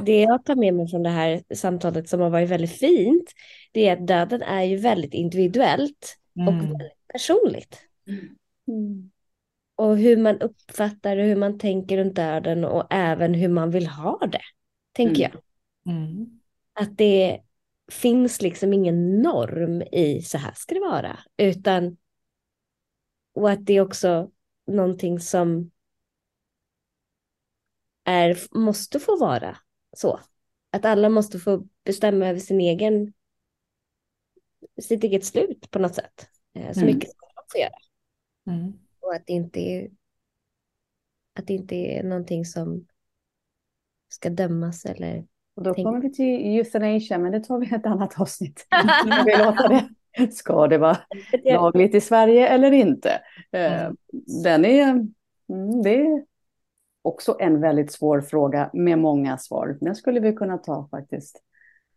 det jag tar med mig från det här samtalet som har varit väldigt fint, det är att döden är ju väldigt individuellt och Mm. väldigt personligt. Mm. Och hur man uppfattar och hur man tänker runt döden och även hur man vill ha det, tänker Mm. jag. Mm. Att det finns liksom ingen norm i så här ska det vara, utan och att det är också någonting som är, måste få vara så. Att alla måste få bestämma över sin egen, sitt eget slut på något sätt. Eh, Så Mm. mycket som de får göra. Mm. Och att det inte är, att det inte är någonting som ska dömas eller... Och då kommer vi till euthanasia, men det tar vi ett annat avsnitt. [LAUGHS] Ska vi låta det? Ska det vara [LAUGHS] lagligt i Sverige eller inte? Eh, Mm. Den är, mm, det är också en väldigt svår fråga med många svar. Den skulle vi kunna ta faktiskt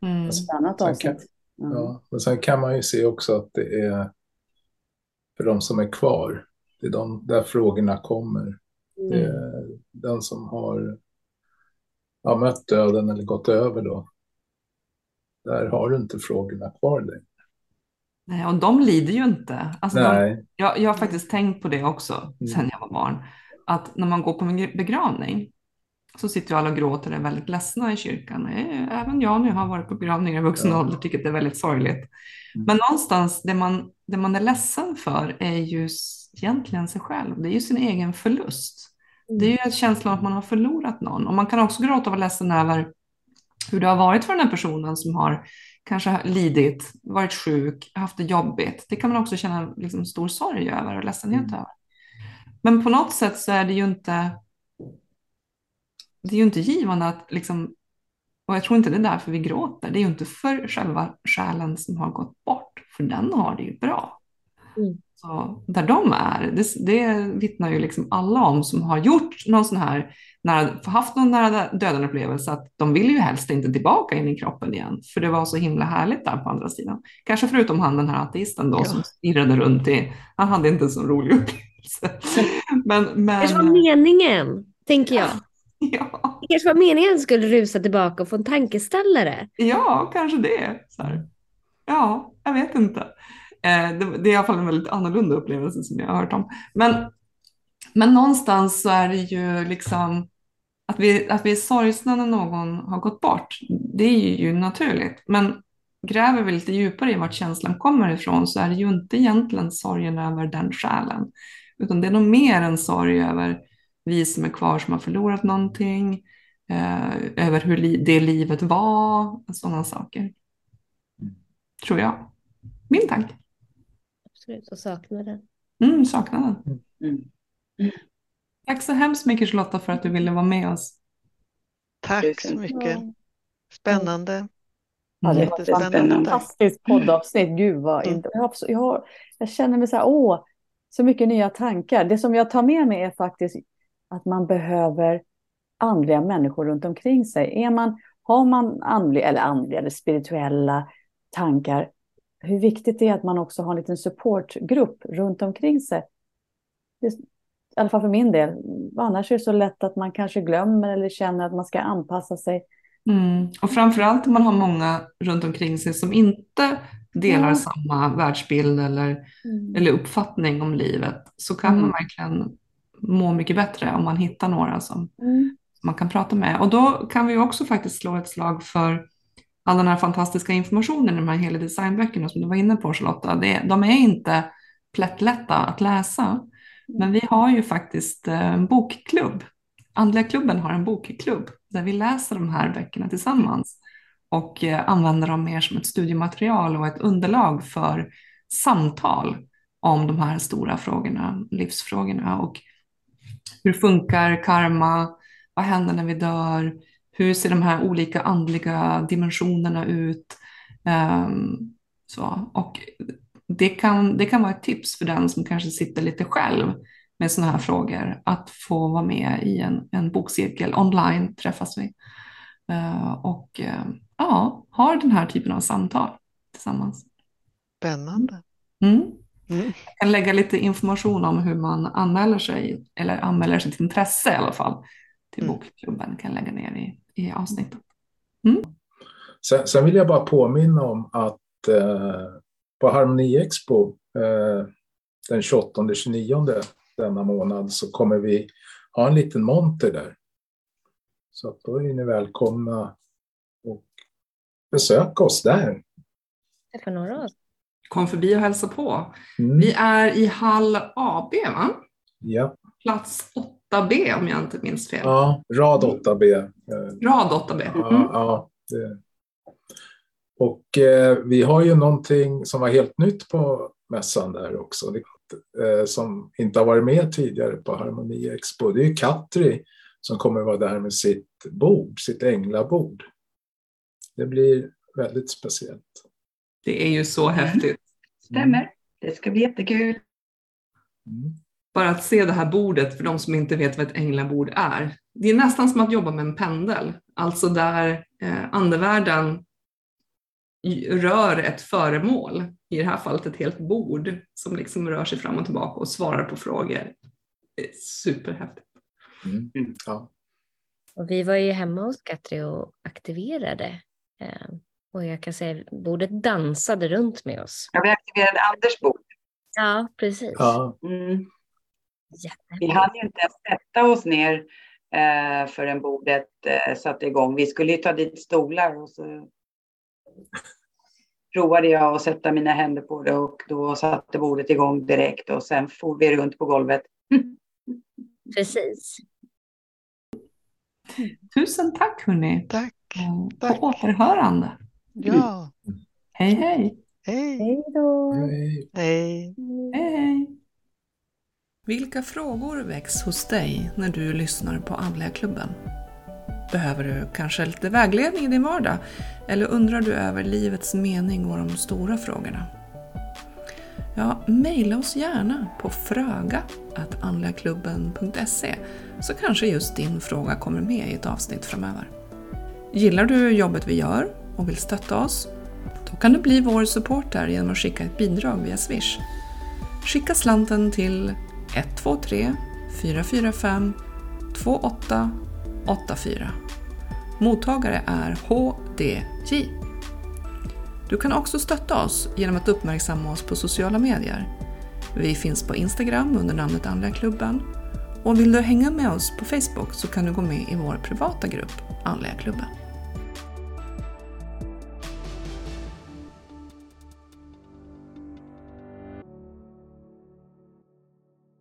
Mm. ett annat Sen avsnitt. Mm. Ja, men sen kan man ju se också att det är för de som är kvar. Det är de där frågorna kommer. Det Mm. är den som har ja, mött döden eller gått över då. Där har du inte frågorna kvar längre. Nej, och de lider ju inte. Alltså de, Nej, jag, jag har faktiskt tänkt på det också Mm. sen jag var barn. Att när man går på en begravning så sitter ju alla och gråter och är väldigt ledsna i kyrkan. Även jag jag har varit på begravningar i vuxen ålder tycker att det är väldigt sorgligt. Mm. Men någonstans det man, det man är ledsen för är ju egentligen sig själv. Det är ju sin egen förlust. Det är ju en känsla av att man har förlorat någon. Och man kan också gråta och vara ledsen över hur det har varit för den här personen som har kanske lidit, varit sjuk, haft det jobbigt. Det kan man också känna liksom stor sorg över och ledsenhet Mm. över. Men på något sätt så är det ju inte det är ju inte givande att liksom, och jag tror inte det är därför vi gråter, det är ju inte för själva själen som har gått bort, för den har det ju bra. Mm. Så där de är, det, det vittnar ju liksom alla om som har gjort någon sån här, nära, haft någon nära döden upplevelse, att de vill ju helst inte tillbaka in i kroppen igen, för det var så himla härligt där på andra sidan. Kanske förutom han den här ateisten då Ja. som stirrade runt i, han hade inte en så rolig upplevelse. Men, men, Det var meningen, tänker jag. [LAUGHS] ja, Det kanske var meningen att han skulle rusa tillbaka och få en tankeställare. ja, kanske det. Så här. Ja, jag vet inte. Eh, det, det är i alla fall en väldigt annorlunda upplevelse som jag har hört om. Men, men någonstans så är det ju liksom att vi, att vi är sorgsna när någon har gått bort. Det är ju naturligt. Men gräver vi lite djupare i vart känslan kommer ifrån så är det ju inte egentligen sorgen över den själen. Utan det är nog mer en sorg över vi som är kvar som har förlorat någonting. Eh, över hur li det livet var. Sådana saker. Tror jag. Min tanke. Absolut, och saknaden. Mm, saknaden. Mm. Tack så hemskt mycket Charlotta för att du ville vara med oss. Tack så mycket. Spännande. Ja, det var ett Jättespännande. fantastiskt poddavsnitt. Gud vad Mm. har, jag, har, jag känner mig så här, åh, så mycket nya tankar. Det som jag tar med mig är faktiskt att man behöver andliga människor runt omkring sig. Är man, har man andliga eller andliga eller spirituella tankar, hur viktigt det är att man också har en liten supportgrupp runt omkring sig. Det, I alla fall för min del. Annars är det så lätt att man kanske glömmer eller känner att man ska anpassa sig. Mm. Och framförallt om man har många runt omkring sig som inte delar Ja. samma världsbild eller, eller uppfattning om livet så kan Mm. man verkligen må mycket bättre om man hittar några som Mm. man kan prata med. Och då kan vi också faktiskt slå ett slag för all den här fantastiska informationen i de här hela designböckerna som du var inne på Charlotta. Det, de är inte plättlätta att läsa. Men vi har ju faktiskt eh, en bokklubb. Andliga klubben har en bokklubb där vi läser de här böckerna tillsammans och eh, använder dem mer som ett studiematerial och ett underlag för samtal om de här stora frågorna, livsfrågorna och hur funkar karma, vad händer när vi dör, hur ser de här olika andliga dimensionerna ut? Ehm, så. Och det kan, det kan vara ett tips för den som kanske sitter lite själv med sådana här frågor, att få vara med i en, en bokcirkel. Online träffas vi. Eh, och eh, ja, har den här typen av samtal tillsammans. Spännande. Mm. Mm. Jag kan lägga lite information om hur man anmäler sig, eller anmäler sitt intresse i alla fall, till Mm. bokklubben. kan lägga ner i, i avsnittet. Sen, sen vill jag bara påminna om att eh, på Harmoni Expo eh, den 28-29 denna månad så kommer vi ha en liten monter där. Så att då är ni välkomna och besöka oss där. Träffa några av oss. Kom förbi och hälsa på. Mm. Vi är i hall AB, va? Ja. plats 8B om jag inte minns fel. ja, rad 8B. Eh, Rad 8B. Ja, Mm. ja, det. Och eh, vi har ju någonting som var helt nytt på mässan där också. Det, eh, som inte har varit med tidigare på Harmoni Expo. Det är ju Katri som kommer vara där med sitt bord, sitt änglabord. Det blir väldigt speciellt. Det är ju så häftigt. Stämmer. Det ska bli jättekul. Mm. Bara att se det här bordet, för de som inte vet vad ett änglabord är. Det är nästan som att jobba med en pendel, alltså där eh, andevärlden rör ett föremål, i det här fallet ett helt bord, som liksom rör sig fram och tillbaka och svarar på frågor. Det är superhäftigt. Mm. Ja. Och vi var ju hemma hos Katri och aktiverade. Eh, och jag kan säga bordet dansade runt med oss. Ja, vi aktiverade Anders bord. Ja, precis. Ja. Mm. Vi hann ju inte ens sätta oss ner eh, förrän bordet eh, satte igång. Vi skulle ju ta dit stolar och så provade jag att sätta mina händer på det och då satte bordet igång direkt och sen for vi runt på golvet. [LAUGHS] Precis. Tusen tack hörni. Tack. Tack. På återhörande. Ja. Hej hej. Hej. Hej då! Hej. Hej. Hej hej. Vilka frågor väcks hos dig när du lyssnar på Andliga klubben? Behöver du kanske lite vägledning i din vardag? Eller undrar du över livets mening och de stora frågorna? Ja, mejla oss gärna på fröga.andligaklubben.se så kanske just din fråga kommer med i ett avsnitt framöver. Gillar du jobbet vi gör och vill stötta oss? Då kan du bli vår supporter genom att skicka ett bidrag via Swish. Skicka slanten till 123 445 2884. Mottagare är HDJ. Du kan också stötta oss genom att uppmärksamma oss på sociala medier. Vi finns på Instagram under namnet Andliga klubben och vill du hänga med oss på Facebook så kan du gå med i vår privata grupp Andliga klubben.